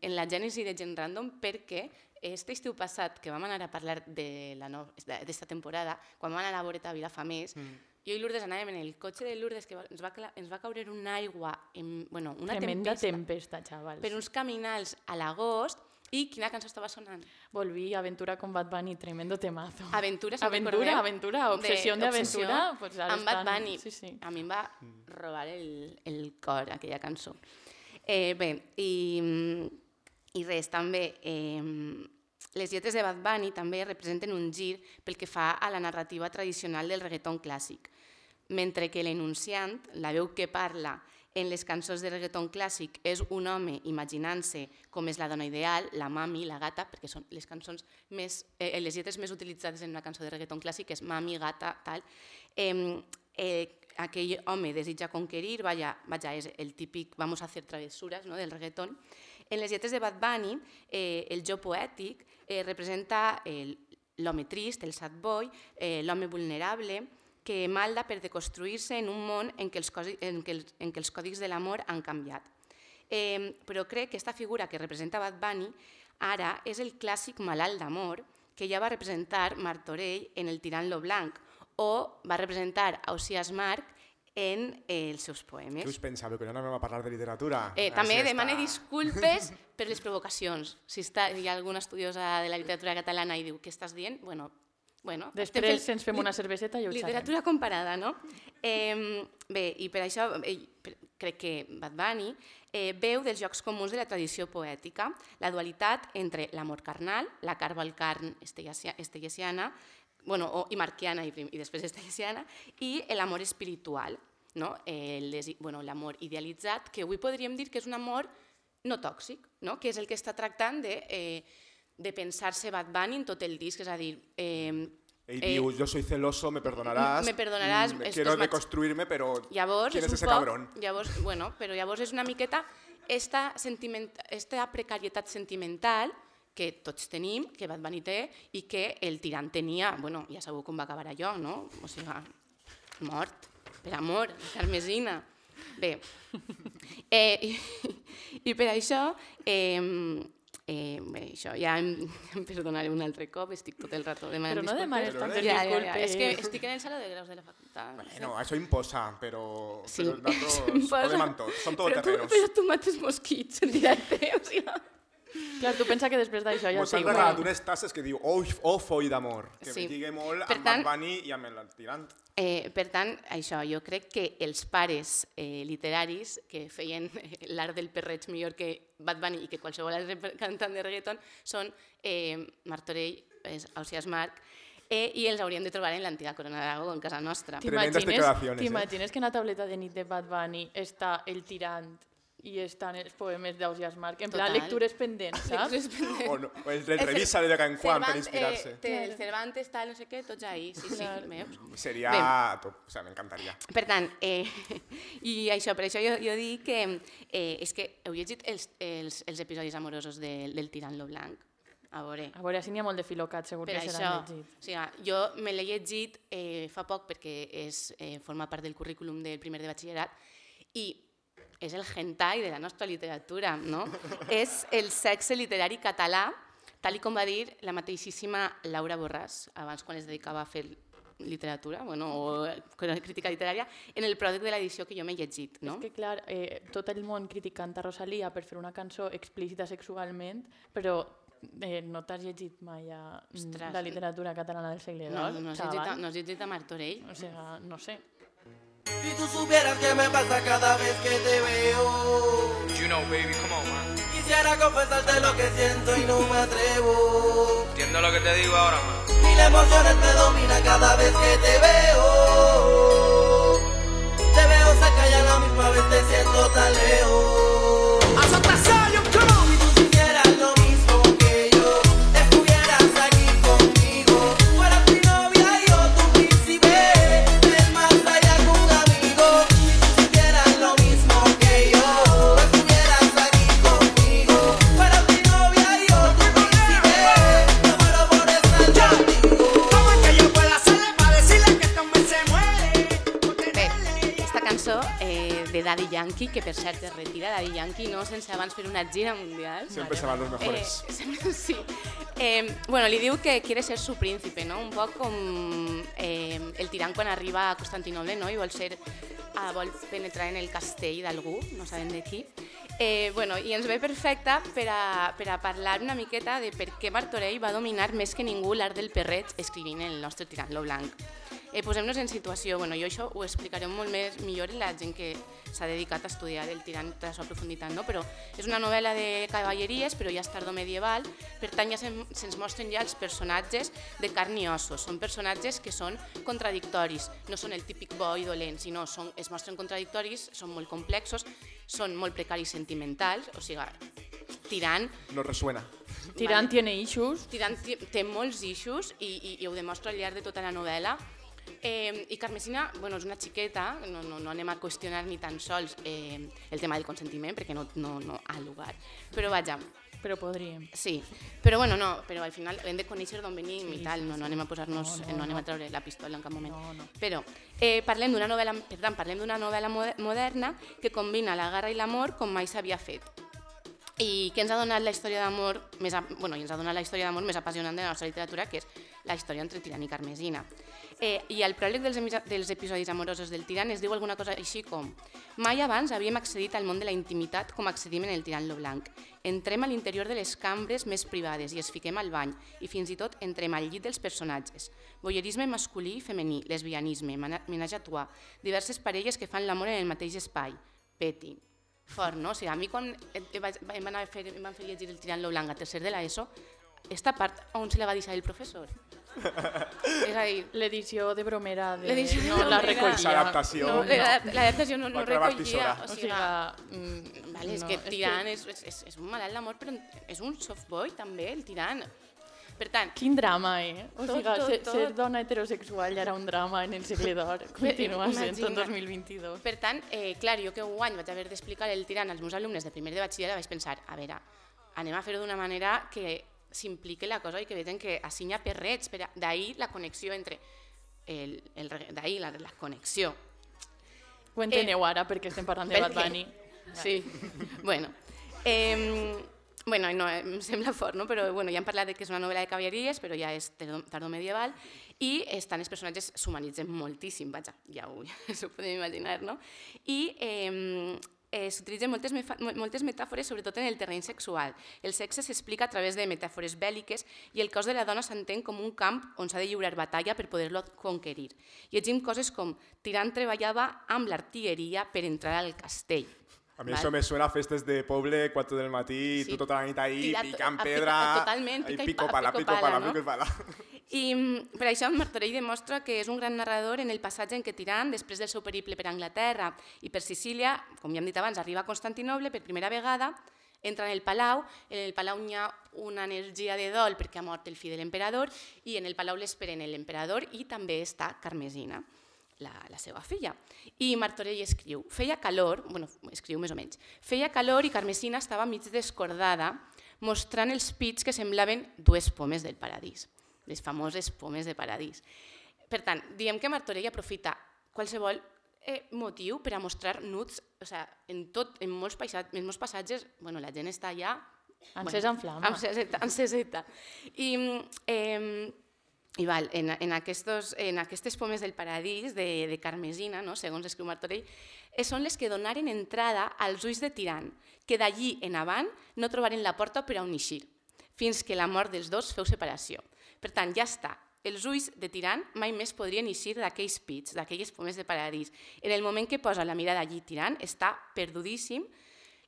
en la gènesi de Gent Random perquè este estiu passat, que vam anar a parlar de la no, d'esta temporada, quan vam anar a la Boreta a Vilafamés, mm. jo i Lourdes anàvem en el cotxe de Lourdes que ens va, ens va caure una aigua, en, bueno, una Tremenda tempesta, tempesta, xavals. per uns caminals a l'agost i quina cançó estava sonant? Volví Aventura con Bad Bunny, tremendo temazo. Aventura, se'n Aventura, aventura, obsessió de, obsessió aventura, pues amb Bad Bunny. Sí, sí. A mi em va robar el, el cor, aquella cançó. Eh, bé, i, i res, també, eh, les lletres de Bad Bunny també representen un gir pel que fa a la narrativa tradicional del reggaeton clàssic, mentre que l'enunciant, la veu que parla en les cançons de reggaeton clàssic és un home imaginant-se com és la dona ideal, la mami, la gata, perquè són les cançons més, eh, les lletres més utilitzades en una cançó de reggaeton clàssic és mami, gata, tal. Eh, eh, aquell home desitja conquerir, vaja, vaja, és el típic vamos a hacer travesuras no, del reggaeton. En les lletres de Bad Bunny, eh, el jo poètic eh, representa l'home trist, el sad boy, eh, l'home vulnerable, que malda per deconstruir-se en un món en què els, en què els, en què els còdics de l'amor han canviat. Eh, però crec que aquesta figura que representa Bad Bunny ara és el clàssic malalt d'amor que ja va representar Martorell en El tirant lo blanc o va representar Ausias Marc en eh, els seus Què poemes. us pensàveu, que no anàvem a parlar de literatura? Eh, també està. demane disculpes per les provocacions. Si està, hi ha algun estudiosa de la literatura catalana i diu què estàs dient, bueno, bueno estem Després fent ens fem una cerveseta i ho xerrem. Literatura comparada, no? Eh, bé, i per això eh, crec que Bad Bunny eh, veu dels jocs comuns de la tradició poètica, la dualitat entre l'amor carnal, la carva al carn estellesia- estellesiana, bueno, o, i marquiana i, i després estellesiana, i l'amor espiritual. no? eh, bueno, l'amor idealitzat, que avui podríem dir que és un amor no tòxic, no? que és el que està tractant de, eh, de pensar-se Bad Bunny en tot el disc, és a dir... Eh, Ell diu, yo soy celoso, me perdonarás. me perdonarás, mm, es- quiero es deconstruirme, pero Llavors, ¿quién és es un ese poc, cabrón? Llavors, bueno, però llavors és una miqueta esta, sentiment, esta precarietat sentimental que tots tenim, que Bad Bunny té, i que el tirant tenia, bueno, ja sabeu com va acabar allò, no? O sigui, mort, per amor, carmesina. Bé, eh, i, i per això, eh, eh, bé, això ja em, em perdonaré un altre cop, estic tot el rato demanant Però no disculpes. demanes tantes ja, ja, ja. disculpes. És que estic en el saló de graus de la facultat. Bueno, eso imposa, pero, Sí. pero nosaltres Imposa. podem tot, som Però tu, todoterrenos. però tu mates mosquits en directe, o sigui... Clar, tu pensa que després d'això ja Mos han regalat unes tasses que diu oh, oh foll d'amor, que Sí. me lligue molt Per amb tant- Bad Bunny i amb el tirant. Eh, per tant, això, jo crec que els pares eh, literaris que feien eh, l'art del perreig millor que Bad Bunny i que qualsevol altre cantant de reggaeton són eh, Martorell, és Ausias Marc, eh, i els hauríem de trobar en l'antiga Corona d'Aragó, en casa nostra. T'imagines eh? que en la tableta de nit de Bad Bunny està el tirant i estan els poemes d'Ausias Marc, en plan lectures pendents, saps? Lectures pendents. O, no, o el, el revisa de en quan per inspirarse. Eh, té el Cervantes, tal, no sé què, tots ahí, sí, sí, veus? Seria... Bé. top, O sea, m'encantaria. Per tant, eh, i això, per això jo, jo dic que eh, és que heu llegit els, els, els episodis amorosos del, del Tirant lo Blanc? A veure, A veure, si n'hi ha molt de filocat, segur per que això, seran llegit. o sigui, jo me l'he llegit eh, fa poc perquè és, eh, forma part del currículum del primer de batxillerat i és el hentai de la nostra literatura, no? és el sexe literari català, tal com va dir la mateixíssima Laura Borràs, abans quan es dedicava a fer literatura, bueno, o crítica literària, en el pròleg de l'edició que jo m'he llegit. No? És que, clar, eh, tot el món criticant a Rosalia per fer una cançó explícita sexualment, però eh, no t'has llegit mai a, Ostres. la literatura catalana del segle No, II, no, has llegit, a- no has llegit a Martorell? O sea, no sé. Si tú supieras qué me pasa cada vez que te veo. You know, baby, come on, man. Quisiera confesarte lo que siento y no me atrevo. Entiendo lo que te digo ahora, man. Y la emoción me domina cada vez que te veo. Te veo cerca y a la misma vez te siento tan lejos. Yankee, que per cert es retira Daddy Yankee, no sense abans fer una gira mundial. Siempre se van los mejores. Eh, sí. Eh, bueno, li diu que quiere ser su príncipe, no? Un poc com eh, el tirant quan arriba a Constantinoble, no? I vol ser ah, vol penetrar en el castell d'algú, no sabem de qui. Eh, bueno, I ens ve perfecta per a, per a parlar una miqueta de per què Martorell va dominar més que ningú l'art del perreig escrivint el nostre tirant lo blanc. Eh, Posem-nos en situació, bueno, jo això ho explicaré molt més millor la gent que s'ha dedicat a estudiar el tirant de la seva profunditat, no? però és una novel·la de cavalleries, però ja és tardo medieval, per tant ja se'n- se'ns mostren ja els personatges de carn i ossos, són personatges que són contradictoris, no són el típic bo i dolent, sinó són, es mostren contradictoris, són molt complexos, són molt precaris sentimentals, o sigui, tirant No resuena. Tirant tiene issues. Tirant té, té molts issues i, i, i ho demostra al llarg de tota la novel·la. Eh, I Carmesina bueno, és una xiqueta, no, no, no anem a qüestionar ni tan sols eh, el tema del consentiment, perquè no, no, no ha lugar. Però vaja, Però podríem. Sí, però bueno, no, però al final hem de conèixer d'on venim Sí, i tal, no, no anem a posar-nos, No, no, no, anem a treure la pistola en cap moment. No, no. Però eh, parlem d'una novel·la, per tant, parlem d'una novel·la moder- moderna que combina la guerra i l'amor com mai s'havia fet i que ens ha donat la història d'amor més, bueno, i ens ha donat la història d'amor més apassionant de la nostra literatura, que és la història entre Tirant i Carmesina. Eh, I al pròleg dels, dels episodis amorosos del Tirant es diu alguna cosa així com Mai abans havíem accedit al món de la intimitat com accedim en el Tirant lo Blanc. Entrem a l'interior de les cambres més privades i es fiquem al bany i fins i tot entrem al llit dels personatges. Voyerisme masculí i femení, lesbianisme, menatge a trois, diverses parelles que fan l'amor en el mateix espai, petting, fort, no? O sigui, a mi quan em, van fer, em van fer llegir el Tirant lo Blanc a tercer de l'ESO, esta part on se la va deixar el professor? És a dir, L'edició de bromera de... L'edició de no la bromera. recollia. L'adaptació. no, l'adap- l'adaptació no, no recollia, o sigui, mm, vale, és no, que és que- Tirant és, és, és, és un malalt d'amor, però és un softboy també, el Tirant. Per tant, Quin drama, eh? O Tot, sigui, tot, ser, tot. ser dona heterosexual ja era un drama en el segle d'or. Continua sent en imagina. 2022. Per tant, eh, clar, jo que un any vaig haver d'explicar el tirant als meus alumnes de primer de batxillerat, vaig pensar, a veure, anem a fer-ho d'una manera que s'implique la cosa i que vegin que així n'hi ha perrets, per a- d'ahir la connexió entre el, el, d'ahir la, la connexió. Ho enteneu ara perquè estem parlant de per Bad? Bunny. Sí, bueno. Eh, bueno, no, em sembla fort, no? però bueno, ja hem parlat de que és una novel·la de cavalleries, però ja és tardo- tardomedieval, i estan els personatges s'humanitzen moltíssim, vaja, ja ho, ja s'ho podem imaginar, no? I eh, eh, s'utilitzen moltes, moltes metàfores, sobretot en el terreny sexual. El sexe s'explica a través de metàfores bèl·liques i el cos de la dona s'entén com un camp on s'ha de lliurar batalla per poder-lo conquerir. Llegim coses com Tirant treballava amb l'artilleria per entrar al castell. A mi Val? això me suena a festes de poble, 4 del matí, Sí. tu tota la nit ahí, Tira- picant a pica- pedra, totalment, pica i pico pa- pala, pico pala, pala, no? pico pala. I mm, per això Martorell demostra que és un gran narrador en el passatge en què Tirant, després del seu periple per Anglaterra i per Sicília, com ja hem dit abans, arriba a Constantinoble per primera vegada, entra en el Palau, en el Palau hi ha una energia de dol perquè ha mort el fill de l'emperador i en el Palau l'esperen l'emperador i també està Carmesina, la, la seva filla. I Martorell escriu, feia calor, bueno, escriu més o menys, feia calor i Carmesina estava mig descordada, mostrant els pits que semblaven dues pomes del paradís, les famoses pomes de paradís. Per tant, diem que Martorell aprofita qualsevol eh, motiu per a mostrar nuts, o sea, en, tot, en, molts paisatges, en molts passatges, bueno, la gent està allà... Encesa en flama. Enceseta, enceseta. I, eh, i val, en, en, aquestos, en aquestes pomes del paradís de, de Carmesina, no? segons escriu Martorell, eh, són les que donaren entrada als ulls de Tirant, que d'allí en avant no trobaren la porta per a on eixir, fins que la mort dels dos feu separació. Per tant, ja està. Els ulls de Tirant mai més podrien eixir d'aquells pits, d'aquelles pomes de paradís. En el moment que posa la mirada allí Tirant, està perdudíssim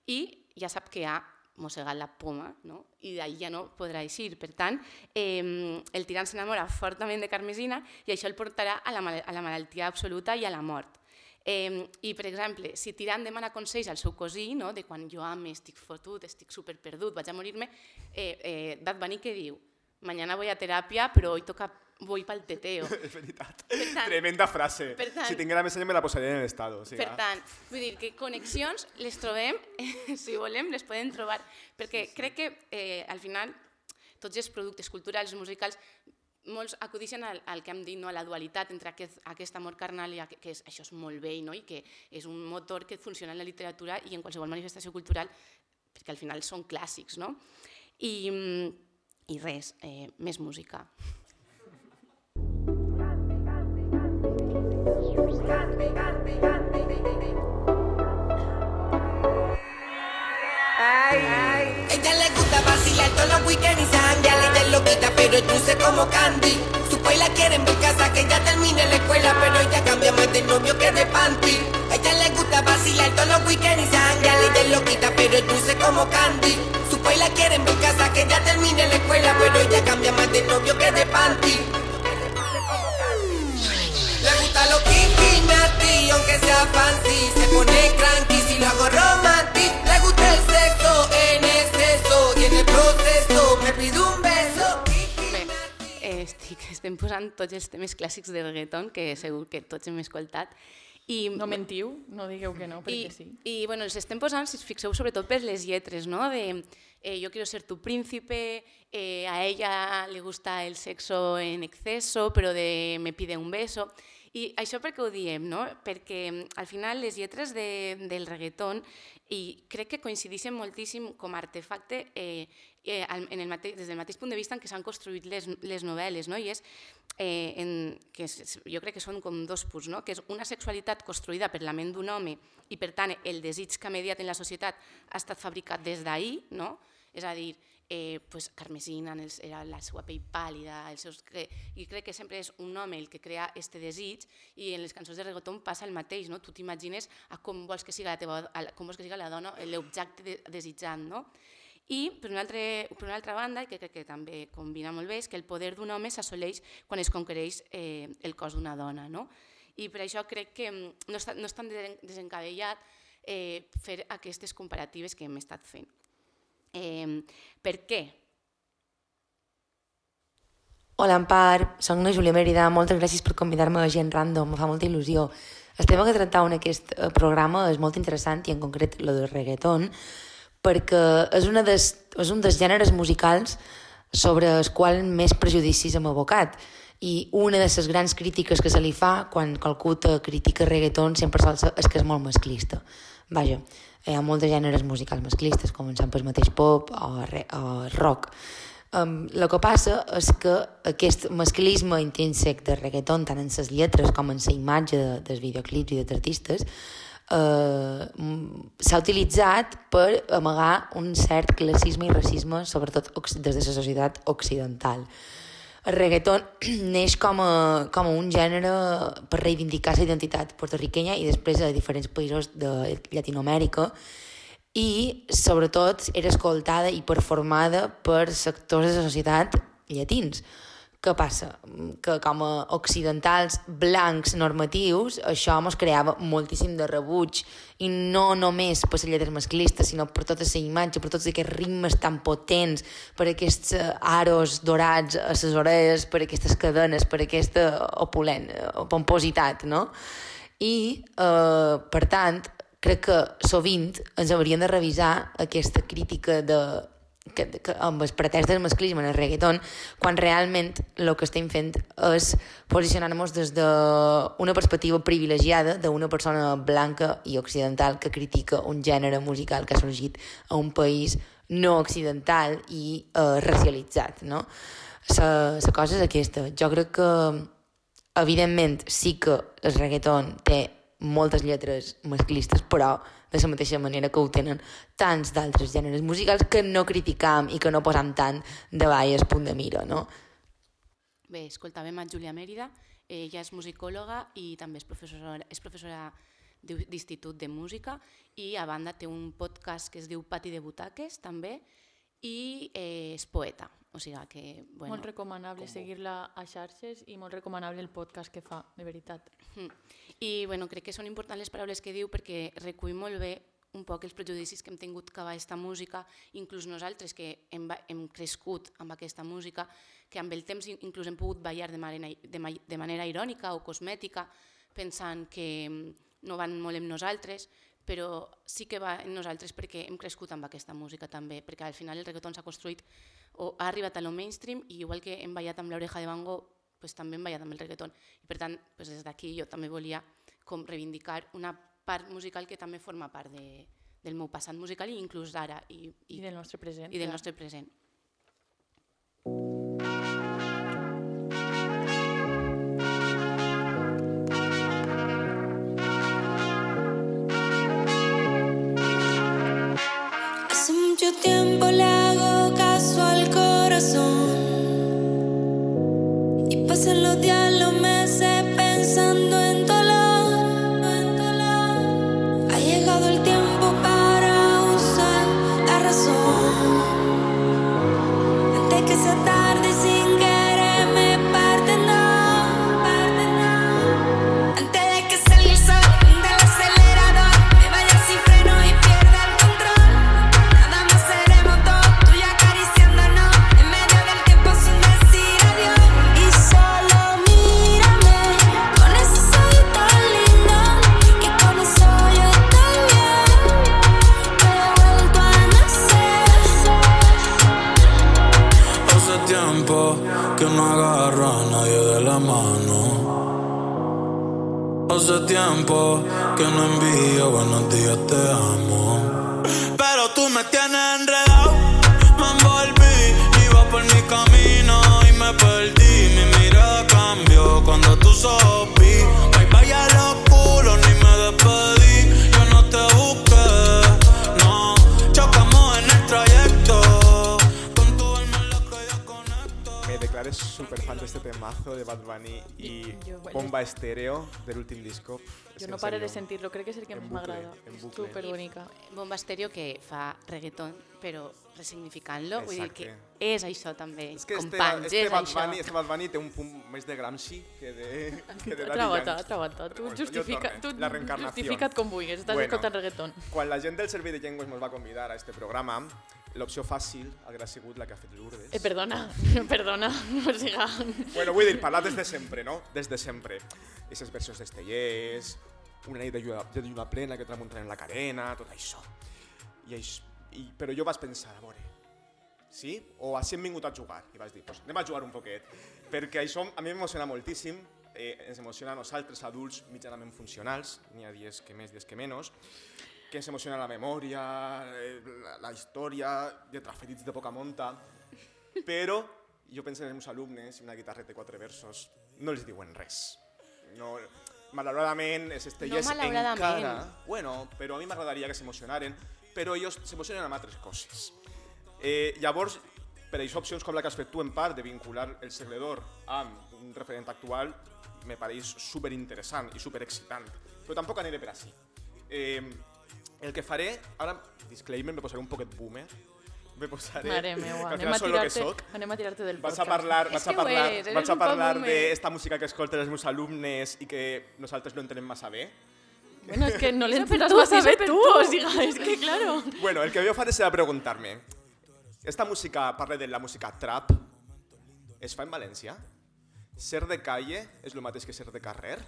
i ja sap que ha mossegat la poma no? i d'ahir ja no podrà eixir. Per tant, eh, el tirant s'enamora fortament de Carmesina i això el portarà a la, a la malaltia absoluta i a la mort. Eh, I, per exemple, si Tirant demana consells al seu cosí, no? de quan jo ame, estic fotut, estic superperdut, vaig a morir-me, eh, eh, Bad Bunny que diu mañana voy a terapia, pero hoy toca voy pel teteo. És veritat. Per tant, Tremenda frase. per tant- si tinguera més anys me la posaria en l'estado. O sigui, Per tant, vull dir que connexions les trobem, si volem, les podem trobar, perquè crec que eh, al final tots els productes culturals, musicals, molts acudixen al, al que hem dit, no? a la dualitat entre aquest, aquest amor carnal i aquest, que és, això és molt vell no? i que és un motor que funciona en la literatura i en qualsevol manifestació cultural perquè al final són clàssics. No? I, mm, I res, eh, més música. Ella le gusta vacilar todos los weekends y sanguear Ella es loquita pero es dulce como candy. Su la quiere en mi casa que ella termine la escuela Pero ella cambia más de novio que de panty. Ella le gusta vacilar todos los weekends y sanguear Ella es loquita pero es dulce como candy. Su la quiere en mi casa que ella termine la escuela Pero ella cambia más de novio que de panty nasty, aunque sea fancy Se pone cranky si lo hago romantic Le gusta el sexo en exceso Y en el proceso me pide un beso eh, estic, estem posant tots els temes clàssics de reggaeton que segur que tots hem escoltat. I, No mentiu, no digueu que no, perquè I, sí. I bueno, els estem posant, si us fixeu, sobretot per les lletres, no? De eh, yo quiero ser tu príncipe, eh, a ella le gusta el sexo en exceso, però de me pide un beso. I això per què ho diem? No? Perquè mm, al final les lletres de, del reggaeton i crec que coincideixen moltíssim com a artefacte eh, eh, en el mateix, des del mateix punt de vista en què s'han construït les, les novel·les, no? i és, eh, en, que és, jo crec que són com dos punts, no? que és una sexualitat construïda per la ment d'un home i per tant el desig que ha mediat en la societat ha estat fabricat des d'ahir, no? és a dir, eh, pues Carmesina en els, era la seva pell pàl·lida, els seus, que, i crec que sempre és un home el que crea este desig i en les cançons de reggaeton passa el mateix, no? tu t'imagines a com vols que siga la teva, com vols que siga la dona, l'objecte de, desitjant, no? I, per una, altre, per una altra banda, que crec que també combina molt bé, és que el poder d'un home s'assoleix quan es conquereix eh, el cos d'una dona. No? I per això crec que mm, no està, no és tan desen- desencadellat eh, fer aquestes comparatives que hem estat fent. Eh, per què? Hola, Empar, soc la Júlia Mèrida, moltes gràcies per convidar-me a Gent Random, em fa molta il·lusió. El tema que tractau en aquest eh, programa és molt interessant i en concret lo del reggaeton, perquè és, una des, és un dels gèneres musicals sobre els quals més prejudicis hem abocat. I una de les grans crítiques que se li fa quan qualcú critica reggaeton sempre és que és molt masclista. Vaja, hi ha molts gèneres musicals masclistes, començant pel mateix pop o, re, o rock. Um, el que passa és que aquest masclisme intrínsec de reggaeton, tant en les lletres com en la imatge de, dels videoclips i dels artistes, eh, s'ha utilitzat per amagar un cert classisme i racisme, sobretot des de la societat occidental. El reggaeton neix com a, com a un gènere per reivindicar la identitat puertorriquenya i després a diferents països de Llatinoamèrica i sobretot era escoltada i performada per sectors de la societat llatins. Què passa? Que com a occidentals blancs normatius això ens creava moltíssim de rebuig i no només per les lletres masclistes sinó per tota la imatge, per tots aquests ritmes tan potents, per aquests eh, aros dorats a les orelles, per aquestes cadenes, per aquesta opulent, eh, pompositat, no? I, eh, per tant, crec que sovint ens hauríem de revisar aquesta crítica de, que, que, amb el pretès del masclisme en el reggaeton, quan realment el que estem fent és posicionar-nos des d'una perspectiva privilegiada d'una persona blanca i occidental que critica un gènere musical que ha sorgit a un país no occidental i eh, racialitzat. No? La cosa és aquesta. Jo crec que, evidentment, sí que el reggaeton té moltes lletres masclistes, però de la mateixa manera que ho tenen tants d'altres gèneres musicals que no criticam i que no posam tant davall el punt de mira, no? Bé, escoltàvem a Júlia Mèrida, ella és musicòloga i també és professora, és professora d'institut de música i a banda té un podcast que es diu Pati de Butaques també i eh, és poeta, o sigui que... Bueno, molt recomanable seguir-la a xarxes i molt recomanable el podcast que fa, de veritat. Mm. I bueno, crec que són importants les paraules que diu perquè recull molt bé un poc els prejudicis que hem tingut cap a aquesta música, inclús nosaltres que hem, hem crescut amb aquesta música, que amb el temps in- inclús hem pogut ballar de manera, de, de manera irònica o cosmètica, pensant que mm, no van molt amb nosaltres, però sí que va en nosaltres perquè hem crescut amb aquesta música també, perquè al final el reggaeton s'ha construït o ha arribat a lo mainstream i igual que hem ballat amb l'oreja de Van Gogh, pues, també hem ballat amb el reggaeton. I per tant, pues, des d'aquí jo també volia com reivindicar una part musical que també forma part de, del meu passat musical i inclús d'ara. I, I del nostre present, I del nostre present. Hace mucho tiempo le hago caso al corazón pasan los días, que no envío buenos días, te amo. Pero tú me tienes enredado, me envolví, iba por mi camino y me perdí. Mi mirada cambió cuando tú sopí. Este temazo de Bad Bunny y Bomba Estéreo del últim disco. És Jo no pare de sentir-lo, crec que és el que més bucle, m'agrada. bucle. superbonica. Bomba Estéreo que fa reggaeton, però resignificant-lo, vull dir que és això també, És que este, companys, este, és Bad això. Bunny, este Bad Bunny té un punt més de Gramsci que de, que de Daddy Yankee. trebata. Tu, Bueno, justifica, tu justifica't com vulguis, estàs escoltant reggaeton. Quan la gent del Servei de Llengües ens va convidar a este programa, l'opció fàcil haguera sigut la que ha fet Lourdes. Eh, perdona, perdona, o siga... Bueno, vull dir, parlar des de sempre, no? Des de sempre. Aquestes versions d'Estellers, una nit de lluna, de lluna plena que tramunten en la carena, tot això. I això i, però jo vaig pensar, a veure, sí? O així hem vingut a jugar? I vaig dir, pues, anem a jugar un poquet. Perquè això a mi m'emociona moltíssim, eh, ens emociona a nosaltres, adults mitjanament funcionals, n'hi ha dies que més, dies que menys, que ens emociona la memòria, eh, la, la història, de traferits de poca monta, però jo penso en els meus alumnes una guitarreta de quatre versos no els diuen res. No, malauradament, els estellers No encara... Bueno, però a mi m'agradaria que s'emocionaren, però ells s'emocionen amb altres coses. Eh, llavors, per això opcions com la que has fet tu en part, de vincular el segle d'or amb un referent actual, me pareix super interessant i super excitant. Però tampoc aniré per així. Eh, el que faré, ara, disclaimer, me posaré un poquet boomer, me posaré... Mare al anem a tirar-te soc. anem a tirar-te del Vaig podcast. a parlar, que a parlar, és, eres vaig a parlar d'esta música que escolten els meus alumnes i que nosaltres no entenem massa bé. Bueno, és que no tu, massa eso bé per tu, tu. o sigui, és que claro. Bueno, el que jo faré serà preguntar-me, esta música, parla de la música trap, es fa en València? Ser de calle és el mateix que ser de carrer?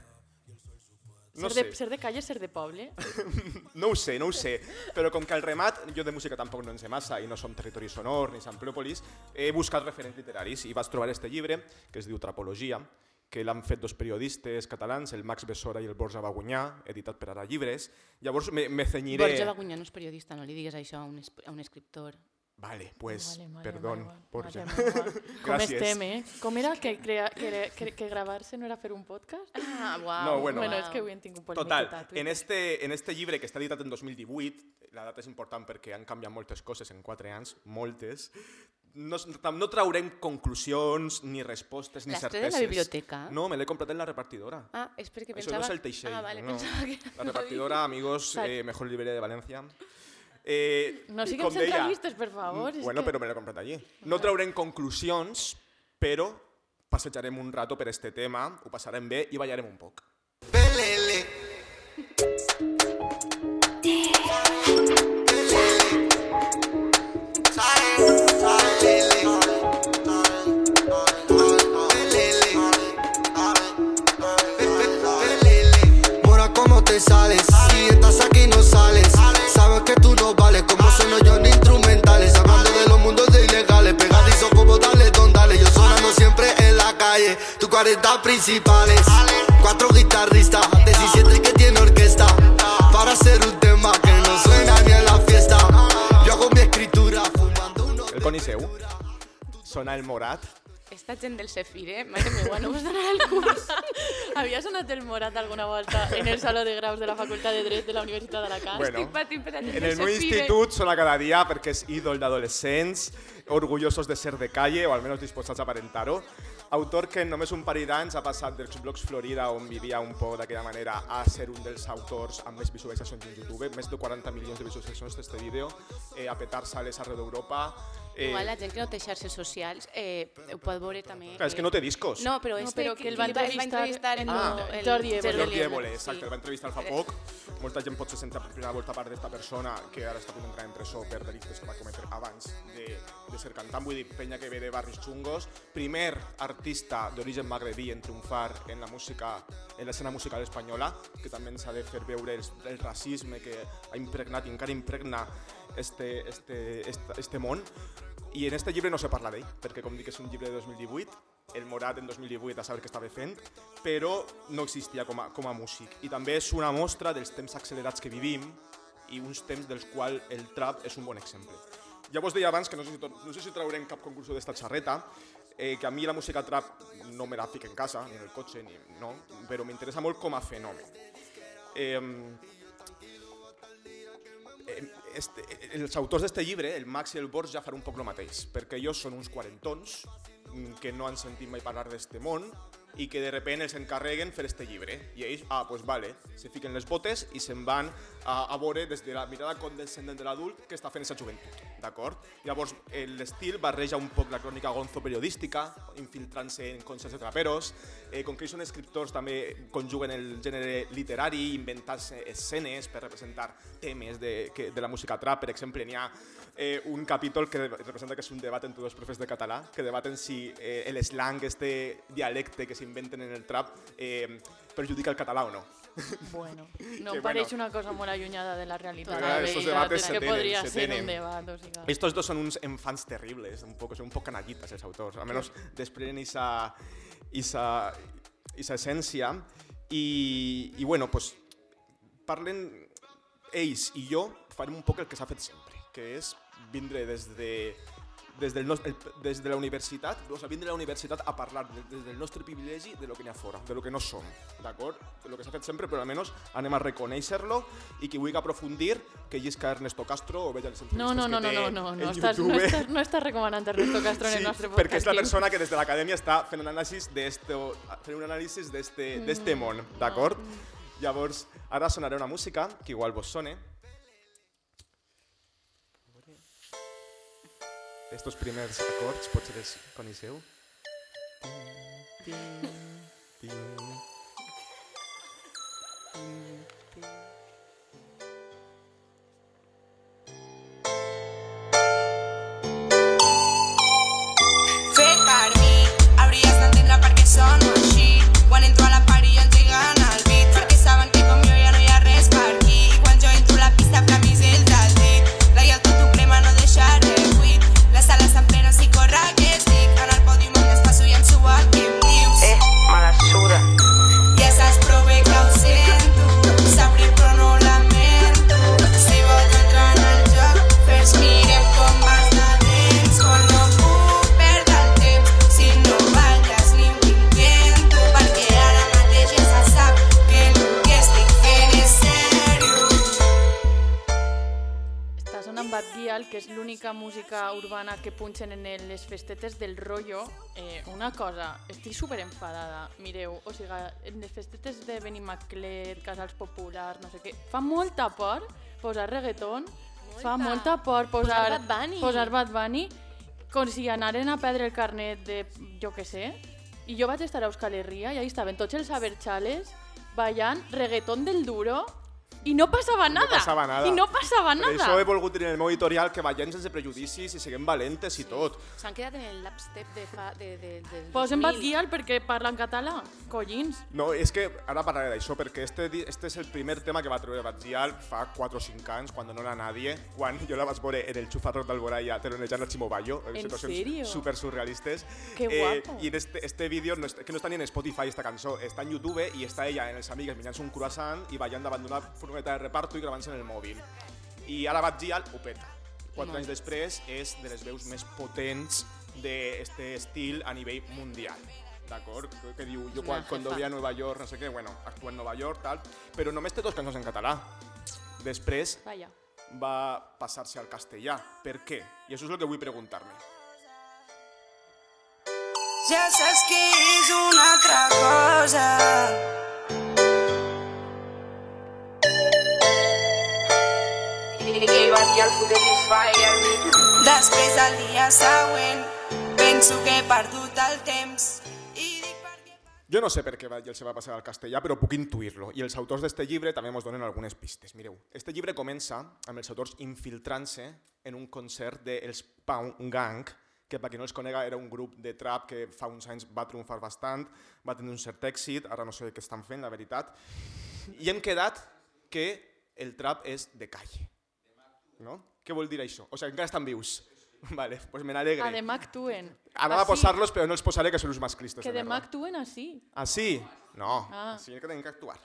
No ser, de, ser de calle, ser de poble. no ho sé, no ho sé, però com que al remat, jo de música tampoc no en sé massa i no som territori sonor ni Samplòpolis, he buscat referents literaris i vaig trobar este llibre, que es diu Trapologia, que l'han fet dos periodistes catalans, el Max Bessora i el Borja Bagunyà, editat per Ara Llibres. Llavors me, me cenyiré... Borja Bagunyà no és periodista, no li digues això a un, a un escriptor. Vale, pues, Vale, vale, perdón, vale. Mare meua. Com Gràcies. estem, eh? Com era que, crea, que, que, que gravar-se no era fer un podcast? Ah, uau. No, bueno. bueno, és que avui hem tingut Total, polemiqueta. a en este, en este llibre que està editat en 2018, la data és important perquè han canviat moltes coses en quatre anys, moltes, no, no traurem conclusions, ni respostes, ni L'has certeses. de la biblioteca? No, me l'he comprat en la repartidora. Ah, és perquè Això pensava... no és el Teixell. Ah, vale, no. pensava que... La repartidora, amigos, eh, mejor librería de Valencia. Eh, No siguem com deia, centralistes, per favor. és Bueno, que... però me l'he comprat allí. No traurem conclusions, però passejarem un rato per este tema, ho passarem bé i ballarem un poc. Mora, 40 principales Cuatro guitarristas 17 que tiene orquesta Para hacer un tema que no suena ni en la fiesta Yo hago mi escritura fumando uno El Coniseu. Sona el Morat. Esta gent del Sefire, mare meva, no us donarà el curs. Havia sonat el Morat alguna volta en el saló de graus de la Facultat de Dret de la Universitat d'Alacant? Bueno, Estic patint per En el meu institut sona cada dia perquè és ídol d'adolescents, orgullosos de ser de calle, o almenys disposats a aparentar-ho. Autor que en només un parell d'anys ha passat dels blocs Florida, on vivia un poc d'aquella manera, a ser un dels autors amb més visualitzacions en YouTube, més de 40 milions de visualitzacions d'este vídeo, eh, a petar sales arreu d'Europa. Eh, Igual la gent que no té xarxes socials eh, ho pot veure també... Clar, és que no té discos. No, però, No, este però que el va entrevistar en Ah, el, Jordi Évole. Jordi Évole, exacte, sí. el va entrevistar fa poc. Molta gent pot se sentir per primera volta part d'esta persona que ara està a punt d'entrar en presó per delictes que va cometre abans de, de ser cantant. Vull dir, penya que ve de barris xungos. Primer artista d'origen magrebí en triomfar en la música, en l'escena musical espanyola, que també ens ha de fer veure el, el racisme que ha impregnat i encara impregna este, este, este, este món. I en este llibre no se parla d'ell, perquè com dic és un llibre de 2018, el Morat en 2018 a saber què estava fent, però no existia com a, com a músic. I també és una mostra dels temps accelerats que vivim i uns temps dels quals el trap és un bon exemple. Ja vos deia abans que no sé si, no sé si traurem cap conclusió d'esta xarreta, eh, que a mi la música trap no me la fic en casa, ni en el cotxe, ni, no, però m'interessa molt com a fenomen. Eh, este, els autors d'este llibre, el Max i el Borja, fan un poc el mateix, perquè ells són uns quarantons mm, que no han sentit mai parlar d'este món i que de repente els encarreguen fer este llibre. I ells, ah, pues vale, se fiquen les botes i se'n van a, a veure des de la mirada condescendent de l'adult que està fent aquesta joventut, d'acord? Llavors, l'estil barreja un poc la crònica gonzo periodística, infiltrant-se en concerts de traperos, eh, com que són escriptors també conjuguen el gènere literari, inventant-se escenes per representar temes de, que, de la música trap, per exemple, n'hi ha eh, un capítol que representa que és un debat entre dos profes de català, que debaten si eh, el slang, este dialecte que s'inventen en el trap, eh, perjudica el català o no. Bueno, no Que pareix bueno. una cosa molt allunyada de la realitat. La estos debates se que tenen, podria se ser tenen. un debat. O sigui. Estos dos son uns enfants terribles, un poco, son un poco canallitas els autors, almenys desprenen esa, esa, esa essència i, i bueno, pues, parlen ells i jo farem un poc el que s'ha fet sempre, que és vindre des de des, del el, des de la universitat, o sigui, vindre a la universitat a parlar de, des del nostre privilegi de lo que n'hi ha fora, de lo que no som, d'acord? De lo que s'ha fet sempre, però almenys anem a reconèixer-lo i qui vulgui aprofundir, que llisca Ernesto Castro o veja les entrevistes No, no, no, que no, té no, no, no, estàs, no, YouTube. estàs, no estàs recomanant Ernesto Castro en el nostre podcast. perquè és la persona que des de l'acadèmia està fent un anàlisi d'este fent un anàlisi d'este Mm, món, d'acord? Llavors, ara sonaré una música que igual vos sone. Estos primers acords potser els coneixeu? Fet una cosa, estic super enfadada. Mireu, o sigui, en les festetes de Benimaclet, Casals Populars, no sé què, fa molta por posar reggaeton, fa molta por posar, Posar Bad Bunny. posar Bad Bunny com si anaren a perdre el carnet de, jo que sé, i jo vaig estar a Euskal Herria i ahí estaven tots els aberxales ballant reggaeton del duro i no passava nada. No passava nada. I no passava Per nada. això he volgut dir en el meu editorial que ballem sense prejudicis i siguem valentes i tot. S'han quedat en el lapstep de fa... De, de, de, Posen Bad Gyal perquè parla en català. Collins. No, és que ara parlaré d'això, perquè este, este és el primer tema que va treure Batzial fa 4 o 5 anys, quan no era nadie, quan jo la vaig veure en el xufarros d'Alboraya teronejant a Chimo Bayo, en ¿En situacions serio? super surrealistes. Qué guapo. I en este, este vídeo, no, que no està ni en Spotify, esta cançó, està en YouTube i està ella en els amigues menjant un croissant i ballant davant d'una furgoneta de reparto i gravant-se en el mòbil. I ara Batzial ho peta. Quatre Molt. anys després és de les veus més potents d'este estil a nivell mundial. D'acord? Que, que diu, jo quan, quan ve a Nova York, no sé què, bueno, actua en Nova York, tal, però només té dos cançons en català. Després Vaya. va passar-se al castellà. Per què? I això és el que vull preguntar-me. Ja saps que és una altra cosa. Després del dia següent, penso que he perdut el temps. Jo no sé per què Batlle se va passar al castellà, però puc intuir-lo. I els autors d'este llibre també ens donen algunes pistes. Mireu, este llibre comença amb els autors infiltrant-se en un concert dels Pound Gang, que per qui no els conega era un grup de trap que fa uns anys va triomfar bastant, va tenir un cert èxit, ara no sé què estan fent, la veritat. I hem quedat que el trap és de calle. No? Què vol dir això? O sigui, encara estan vius. Vale, pues me n'alegre. Ademà actuen. Anava a posar-los, però no els posaré, que són els masclistes. Que de demà actuen així. Ah, sí? No, Ah. sí que tenim que actuar.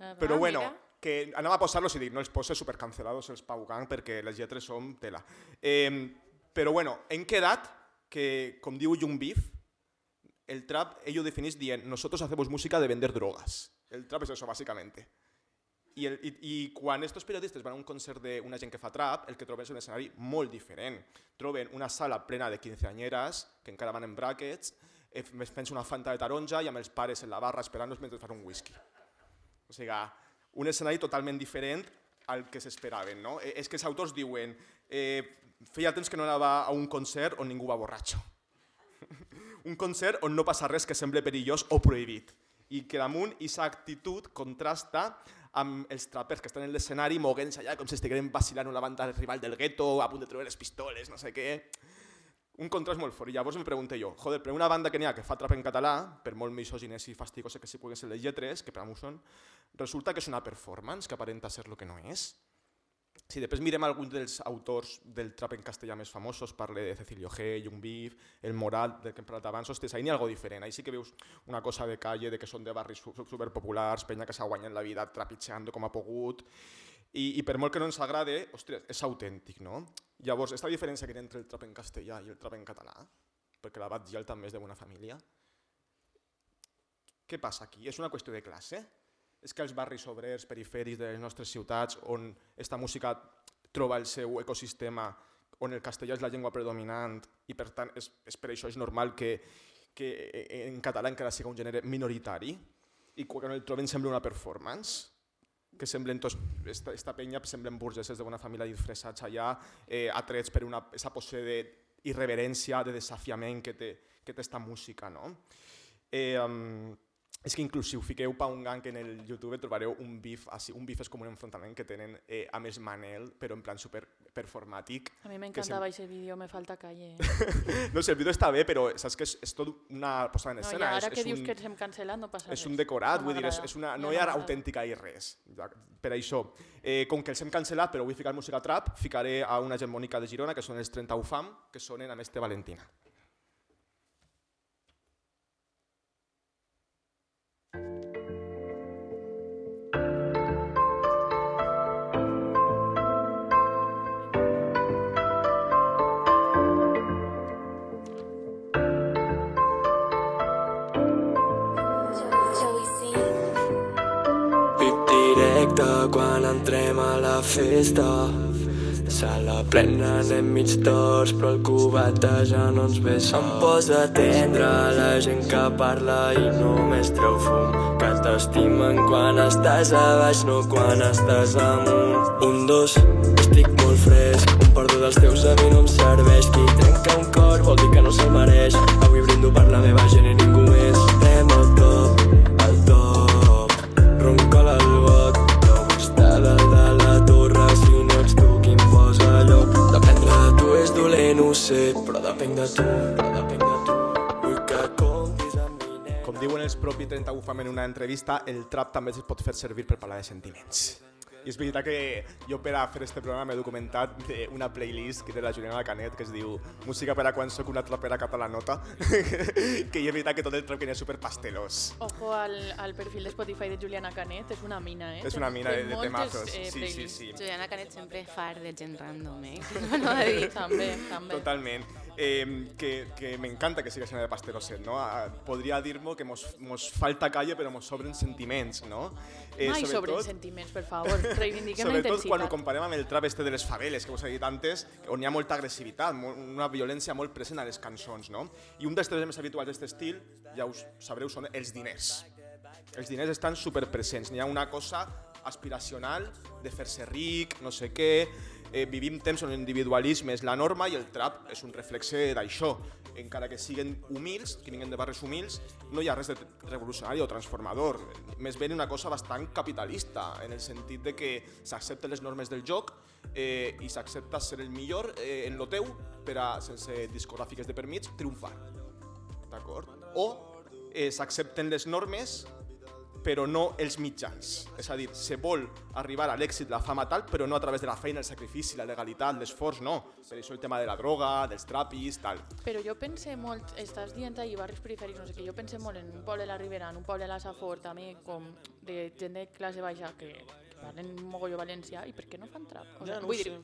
Ah, Però bueno, mira. que anava a posar-los i dic, no els pose supercancelados els Pau Gang perquè les lletres són tela. Eh, però bueno, hem quedat que, com diu Young Beef, el trap, ello definís dient, nosotros hacemos música de vender drogas. El trap es eso, básicamente. I, el, i, I quan estos periodistes van a un concert d'una gent que fa trap, el que troben és un escenari molt diferent. Troben una sala plena de quinceanyeres, que encara van en brackets, eh, fent una fanta de taronja i amb els pares en la barra esperant-nos mentre fan un whisky. O sigui, un escenari totalment diferent al que s'esperaven. No? Eh, és que els autors diuen eh, feia temps que no anava a un concert on ningú va borratxo. un concert on no passa res que sembli perillós o prohibit i que damunt aquesta actitud contrasta amb els trapers que estan en l'escenari moguent-se allà com si estigueren vacilant una banda rival del gueto, a punt de treure les pistoles, no sé què. Un contrast molt fort. I llavors em pregunto jo, joder, per una banda que n'hi ha que fa trap en català, per molt misogines i fastigoses que si puguen ser les lletres, que per a mi són, resulta que és una performance que aparenta ser el que no és. Si després mirem alguns dels autors del trap en castellà més famosos, parle de Cecilio G, Young Beef, El Moral, del que hem parlat abans, hostes, ahí n'hi ha algo diferent. Ahí sí que veus una cosa de calle, de que són de barris su- superpopulars, penya que s'ha guanyat la vida trepitjant com ha pogut, i, i per molt que no ens agrade, ostres, és autèntic, no? Llavors, aquesta diferència que hi ha entre el trap en castellà i el trap en català, perquè la Batgiel també és de bona família, què passa aquí? És una qüestió de classe? És que els barris obrers, perifèrics de les nostres ciutats, on aquesta música troba el seu ecosistema, on el castellà és la llengua predominant i per tant és, és per això és normal que, que en català encara siga un gènere minoritari i quan el troben sembla una performance que semblen tots, esta, esta penya semblen burgeses de bona família disfressats allà, eh, atrets per una, esa posse d'irreverència, de desafiament que té, que té esta música. No? Eh, um, és que inclús si ho fiqueu pa un gang en el YouTube trobareu un bif, un bif és com un enfrontament que tenen eh, amb els Manel, però en plan super performàtic. A mi m'encantava aquest vídeo, me falta calle. No sé, el vídeo està bé, però saps que és, és tot una posada en No, escena. ara és, que és dius un, que ens hem cancel·lat no passa és res. un decorat, No vull dir, és, és una, Ja no hi ha autèntica i res. Ja, Per això, eh, com que els hem cancel·lat, però vull ficar música trap, ficaré a una hegemònica de Girona, que són els 30 UFAM, que sonen amb este Valentina. Quan entrem a la festa. Sala plena, anem mig torts, però el cubata ja no ens ve Em posa tendre la gent que parla i només treu fum. Que t'estimen quan estàs a baix, no quan estàs amunt. Un, dos, estic molt fresc. Un perdó dels teus a mi no em serveix. Qui trenca un cor vol dir que no se'l mereix. Avui brindo per la meva gent i sé Però depèn de tu, però depèn de tu Vull que comptis amb mi Com diuen els propis 30 UFAM en una entrevista, el trap també es pot fer servir per parlar de sentiments. I és veritat que jo per a fer este programa m'he documentat una playlist que de la Juliana Canet que es diu Música per a quan sóc una trapera catalanota que hi és veritat que tot el trap que n'hi ha super pastelós. Ojo al, al perfil de Spotify de Juliana Canet, és una mina, eh? És una Té- mina té de- de moltes, temazos. eh, Sí, sí, sí. Juliana Canet sempre far de gent random, eh? No, dir, també, també. Totalment. Eh, que, que m'encanta que siga llena de pasteroset, no? Ah, Podria dir-me que mos, mos falta calle però mos sobren sentiments, no? Mai sobren sentiments, per favor, reivindiquem la Sobretot quan ho comparem amb el trap este de les faveles, que vos he dit antes, on hi ha molta agressivitat, una violència molt present a les cançons, no? I un dels temes més habituals d'aquest estil, ja us sabreu, són els diners. Els diners estan superpresents. N'hi ha una cosa aspiracional de fer-se ric, no sé què, eh, vivim temps on l'individualisme és la norma i el trap és un reflexe d'això. Encara que siguin humils, que vinguen de barris humils, no hi ha res de revolucionari o transformador. Més ben una cosa bastant capitalista, en el sentit de que s'accepten les normes del joc eh, i s'accepta ser el millor eh, en lo teu per a, sense discogràfiques de permits, triomfar. D'acord? O eh, s'accepten les normes però no els mitjans. És a dir, se vol arribar a l'èxit, la fama tal, però no a través de la feina, el sacrifici, la legalitat, l'esforç, no. Per això el tema de la droga, dels trapis, tal. Però jo pense molt, estàs dient ahir barris perifèrics, no sé què, jo pense molt en un poble de la Ribera, en un poble de la Safor, també com de gent de classe baixa que, que parlen mogolló valencià, i per què no fan trap? O Ja, sea, no vull dir,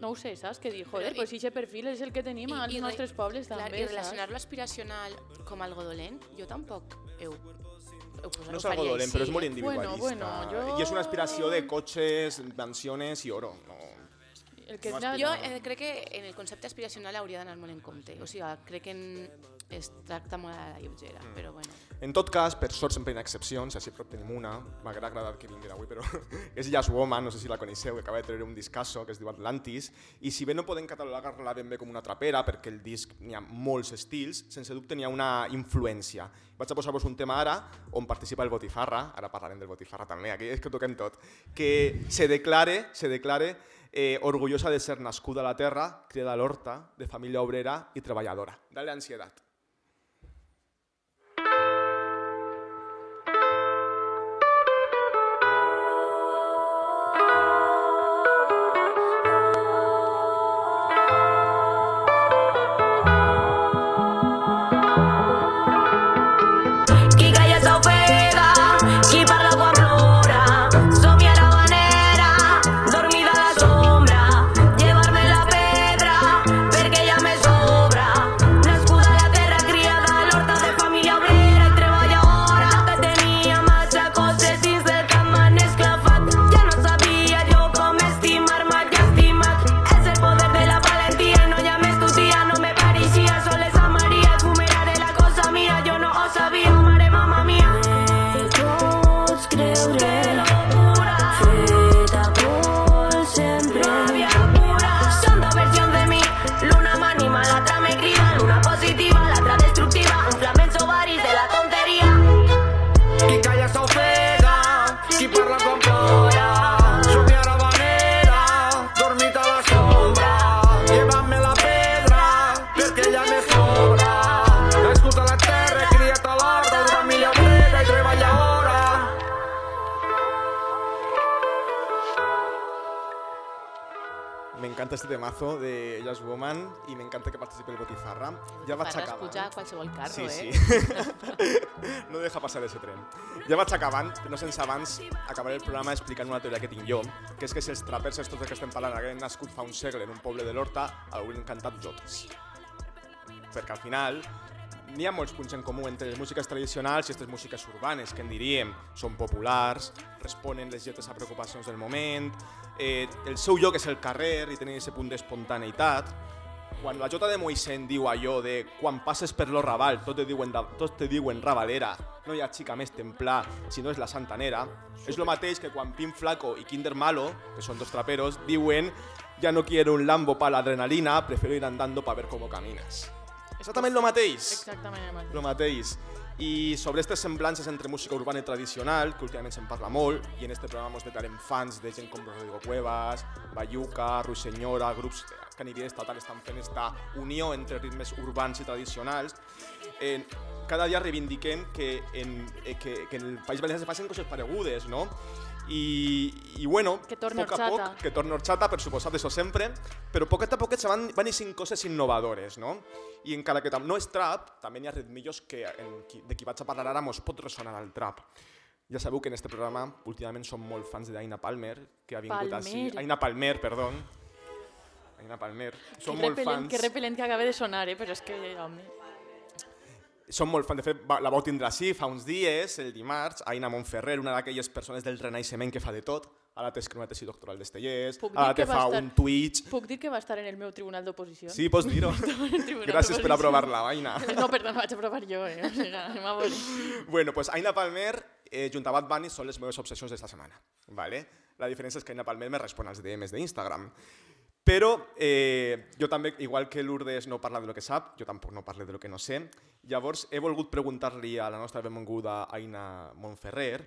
no ho sé, saps? Que dir, Però joder, i- pues si aquest perfil és el que tenim als re- nostres pobles clar, també, I relacionar saps? lo aspiracional com algo dolent, jo tampoc heu... ho, No és ho algo faria dolent, així, però és molt individualista. Bueno, bueno, jo- I és una aspiració de cotxes, mansiones i oro. No. El que No. Jo eh, crec que en el concepte aspiracional hauria d'anar molt en compte. O sigui, crec que en, es tracta molt a la lleugera, Mm. però bueno. En tot cas, per sort sempre hi ha excepcions, així prop tenim una, m'haguera agradat que vinguera avui, però és Jazz Woman, no sé si la coneixeu, que acaba de treure un discasso que es diu Atlantis, i si bé no podem catalogar-la ben bé com una trapera, perquè el disc n'hi ha molts estils, sense dubte n'hi ha una influència. Vaig a posar-vos un tema ara on participa el Botifarra, ara parlarem del Botifarra també, aquí és que toquem tot, que se declare, se declare eh, orgullosa de ser nascuda a la terra, criada a l'horta, de família obrera i treballadora. Dale ansiedat. Temazo de Jazz Woman y me encanta que participe el Botifarra. Ja vaig acabant. pujar qualsevol carro, sí, eh? Sí. no deja passar ese tren. Ja vaig acabant, però no sense abans acabaré el programa explicant una teoria que tinc jo, que és que si els trapers estos de que estem parlant hagueren nascut fa un segle en un poble de l'Horta, haurien cantat jotes. Perquè al final n'hi ha molts punts en comú entre les músiques tradicionals i aquestes músiques urbanes, que en diríem són populars, responen les lletres a preocupacions del moment, eh, el seu lloc és el carrer i tenen aquest punt d'espontaneïtat. Quan la Jota de Moisén diu allò de quan passes per lo Raval tot te diuen, tot te diuen Ravalera, no hi ha xica més templà si no és la Santanera, és lo mateix que quan Pin Flaco i Kinder Malo, que són dos traperos, diuen ja no quiero un Lambo para la adrenalina, prefiero ir andando para ver cómo caminas. Exactament lo mateix. Exactament el mateix. Lo mateix. I sobre aquestes semblances entre música urbana i tradicional, que últimament se'n parla molt, i en este programa ens declarem fans de gent com Rodrigo Cuevas, Bayuca, Ruisenyora, grups que a nivell estatal estan fent esta unió entre ritmes urbans i tradicionals, eh, cada dia reivindiquem que en, eh, que, que en el País Valencià se facin coses paregudes, no? I, i bueno, Que torni poc a poc, que torni horchata, per suposat, això sempre, però poquet a poquet se van, van eixint coses innovadores, no? I encara que no és trap, també hi ha ritmillos que en de qui vaig a parlar ara mos pot ressonar al trap. Ja sabeu que en este programa últimament som molt fans d'Aina Palmer, que ha vingut així... Palmer. Aina Palmer, perdó. Aina Palmer. Som que molt repel·lent, fans... que repel·lent que acaba de sonar, eh? però és que, home... Som molt fans, de fet, la vau tindre així fa uns dies, el dimarts, Aina Montferrer, una d'aquelles persones del renaixement que fa de tot, ara té escrit una tesi doctoral d'Estellers, ara te fa estar- un Twitch... Puc dir que va estar en el meu tribunal d'oposició? Sí, pots dir-ho. Gràcies per aprovar-la, Aina. No, perdó, vaig aprovar jo, eh? O sigui, anem a veure. Bueno, pues Aina Palmer eh, junt a Bad Bunny són les meves obsessions d'esta setmana. ¿vale? La diferència és que Aina Palmer me respon als DMs d'Instagram. Però eh, jo també, igual que Lourdes no parla de lo que sap, jo tampoc no parlo de lo que no sé. Llavors he volgut preguntar-li a la nostra benvinguda Aina Montferrer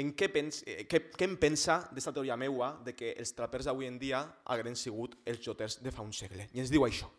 en què, pens, eh, què, què em pensa d'esta teoria meua de que els trapers d'avui en dia hagueren sigut els joters de fa un segle. I ens diu això.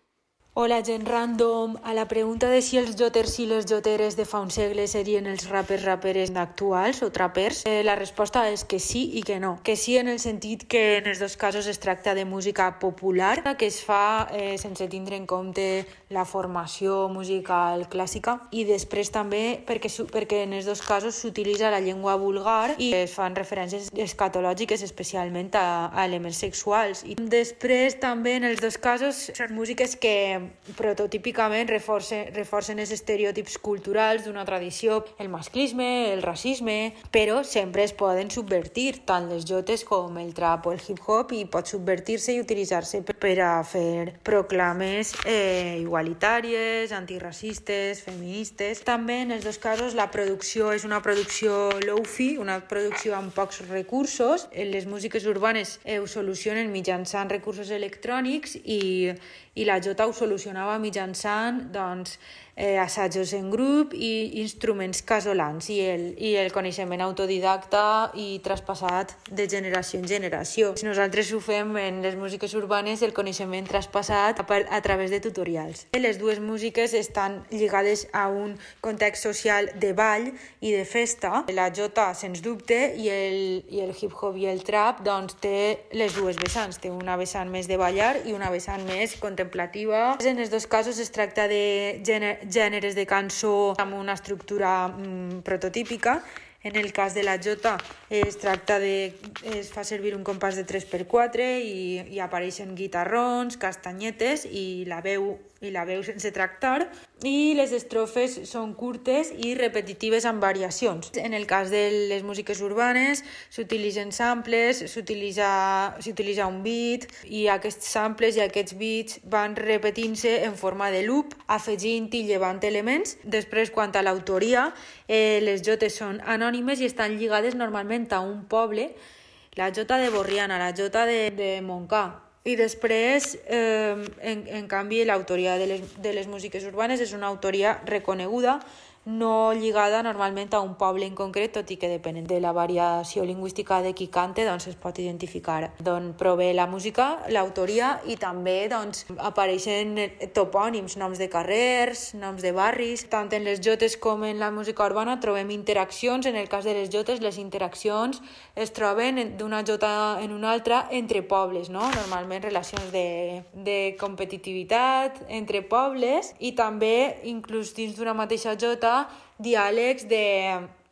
Hola, gent random. A la pregunta de si els joters i les joteres de fa un segle serien els rapers raperes actuals o trapers, eh, la resposta és que sí i que no. Que sí en el sentit que en els dos casos es tracta de música popular, que es fa eh, sense tindre en compte la formació musical clàssica i després també perquè, perquè en els dos casos s'utilitza la llengua vulgar i es fan referències escatològiques especialment a, a elements sexuals. I després també en els dos casos són músiques que prototípicament reforcen, reforcen els estereotips culturals d'una tradició, el masclisme, el racisme, però sempre es poden subvertir, tant les jotes com el trap o el hip-hop, i pot subvertir-se i utilitzar-se per- a fer proclames eh, igualitàries, antiracistes, feministes. També en els dos casos la producció és una producció low-fi, una producció amb pocs recursos. Eh, Les músiques urbanes eh, ho solucionen mitjançant recursos electrònics i, i la Jota ho solucionava mitjançant doncs, eh, assajos en grup i instruments casolans i el, i el coneixement autodidacta i traspassat de generació en generació. Nosaltres ho fem en les músiques urbanes el coneixement traspassat a, a través de tutorials. Les dues músiques estan lligades a un context social de ball i de festa. La jota, sens dubte, i el, i el hip-hop i el trap doncs, té les dues vessants. Té una vessant més de ballar i una vessant més contemplativa. En els dos casos es tracta de gène- gèneres de cançó amb una estructura mm, prototípica. En el cas de la jota es tracta de... es fa servir un compàs de 3x4 i, i apareixen guitarrons, castanyetes i la veu i la veu sense tractar i les estrofes són curtes i repetitives amb variacions. En el cas de les músiques urbanes s'utilitzen samples, s'utilitza un beat i aquests samples i aquests beats van repetint-se en forma de loop, afegint i llevant elements. Després, quant a l'autoria, eh, les jotes són anònimes i estan lligades normalment a un poble, la jota de Borriana, la jota de, de Montcà, i després, eh, en, en canvi, l'autoria de, les, de les músiques urbanes és una autoria reconeguda, no lligada normalment a un poble en concret, tot i que depenent de la variació lingüística de qui cante, doncs es pot identificar d'on prové la música, l'autoria i també doncs, apareixen topònims, noms de carrers, noms de barris. Tant en les jotes com en la música urbana trobem interaccions. En el cas de les jotes, les interaccions es troben en- d'una jota en una altra entre pobles, no? normalment relacions de, de competitivitat entre pobles i també, inclús dins d'una mateixa jota, diàlegs de,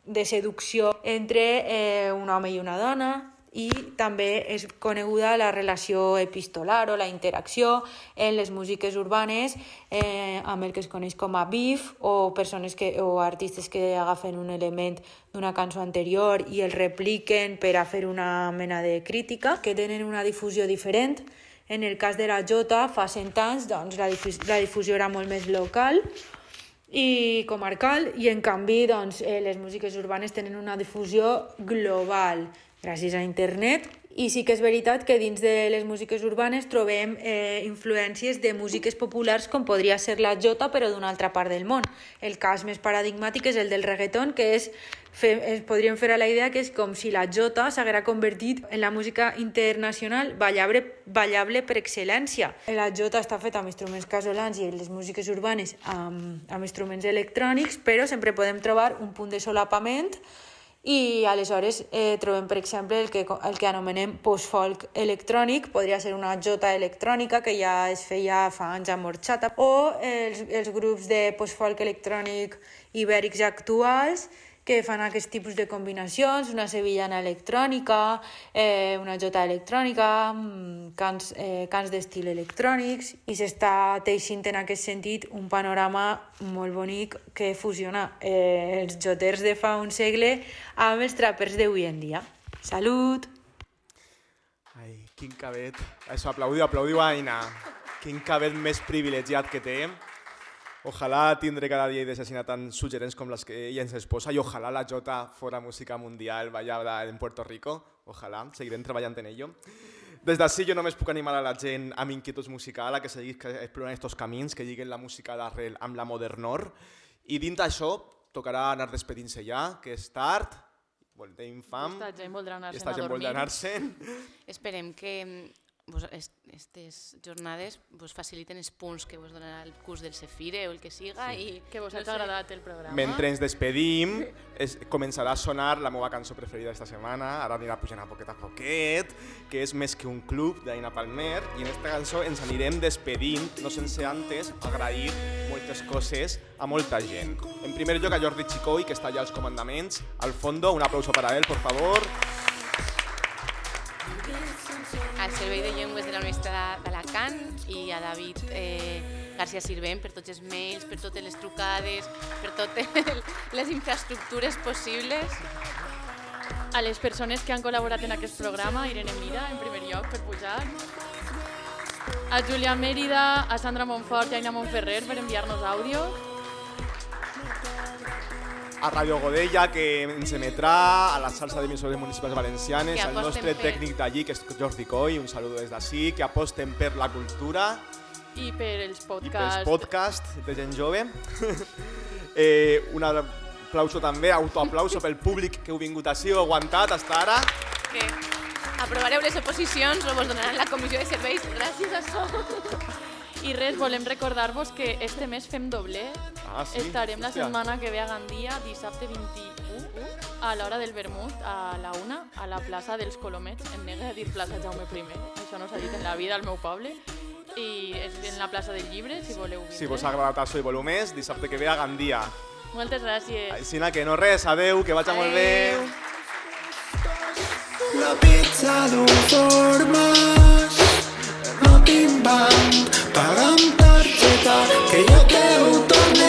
de seducció entre eh, un home i una dona i també és coneguda la relació epistolar o la interacció en les músiques urbanes eh, amb el que es coneix com a beef o persones que, o artistes que agafen un element d'una cançó anterior i el repliquen per a fer una mena de crítica que tenen una difusió diferent. En el cas de la Jota, fa 100 anys, doncs, la, difus la difusió era molt més local i comarcal i en canvi doncs, eh, les músiques urbanes tenen una difusió global. Gràcies a internet i sí que és veritat que dins de les músiques urbanes trobem eh, influències de músiques populars com podria ser la jota però d'una altra part del món. El cas més paradigmàtic és el del reggaeton que és Fe, es podríem fer a la idea que és com si la jota s'haguera convertit en la música internacional ballable, ballable per excel·lència. La jota està feta amb instruments casolans i les músiques urbanes amb, amb instruments electrònics, però sempre podem trobar un punt de solapament i aleshores eh, trobem, per exemple, el que, el que anomenem post-folk electrònic, podria ser una jota electrònica que ja es feia fa anys amb horchata, o els, els grups de post-folk electrònic ibèrics actuals que fan aquest tipus de combinacions, una sevillana electrònica, eh, una jota electrònica, mm, cants, eh, cants d'estil electrònics, i s'està teixint en aquest sentit un panorama molt bonic que fusiona eh, els joters de fa un segle amb els trapers d'avui en dia. Salut! Ai, quin cabet. Això, aplaudiu, aplaudiu Aina. Quin cabet més privilegiat que té. Ojalà tindré cada dia idees així tan suggerents com les que ella ens exposa i ojalà la Jota fora música mundial ballada en Puerto Rico. Ojalà, seguirem treballant en ello. Des d'ací jo només puc animar a la gent amb inquietuds musical a que seguís explorant aquests camins, que lliguen la música d'arrel amb la modernor. I dins d'això tocarà anar despedint-se ja, que és tard, tenim fam, Esta gent voldrà anar-se'n a dormir. anar-se'n. Esperem que vos, aquestes jornades vos faciliten els punts que vos donarà el curs del Cefire o el que siga Sí. i Que vos no sé. agradat el programa. Mentre ens despedim, es, començarà a sonar la meva cançó preferida esta setmana, ara anirà pujant a poquet a poquet, que és Més que un club d'Aina Palmer, i en aquesta cançó ens anirem despedint, no sense antes agrair moltes coses a molta gent. En primer lloc a Jordi Chicoi, que està allà als comandaments, al fondo, un aplauso para él, por favor. I a David eh, García Sirvent per tots els mails, per totes les trucades, per totes les infraestructures possibles. A les persones que han col·laborat en aquest programa, Irene Mira, en primer lloc, per pujar. A Julià Mèrida, a Sandra Montfort i a Aina Montferrer per enviar-nos àudio. A Radio Godella, que ens emetrà, a la salsa d'emissores municipals valencianes, al nostre per- tècnic d'allí, que és Jordi Coy, un saludo des d'ací, que aposten per la cultura I per els i pels podcasts. podcasts de gent jove. eh, un aplauso també, autoaplauso pel públic que heu vingut així, heu aguantat fins ara. Que aprovareu les oposicions o vos donaran la comissió de serveis gràcies a això. I res, volem recordar-vos que este mes fem doble. Ah, sí? Estarem la Hòstia. setmana que ve a Gandia, dissabte 21, a l'hora del vermut, a la una, a la plaça dels Colomets. Em nega a dir plaça Jaume I, això no s'ha dit en la vida al meu poble. I és en la plaça del llibre, si voleu vindre. Si vos ha agradat això i voleu més, dissabte que ve a Gandia. Moltes gràcies. Així que no res, adeu, que vagi molt bé. La pizza d'un formes no tinc banc paga amb targeta que jo que ho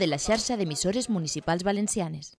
de la xarxa d'emissores municipals valencianes.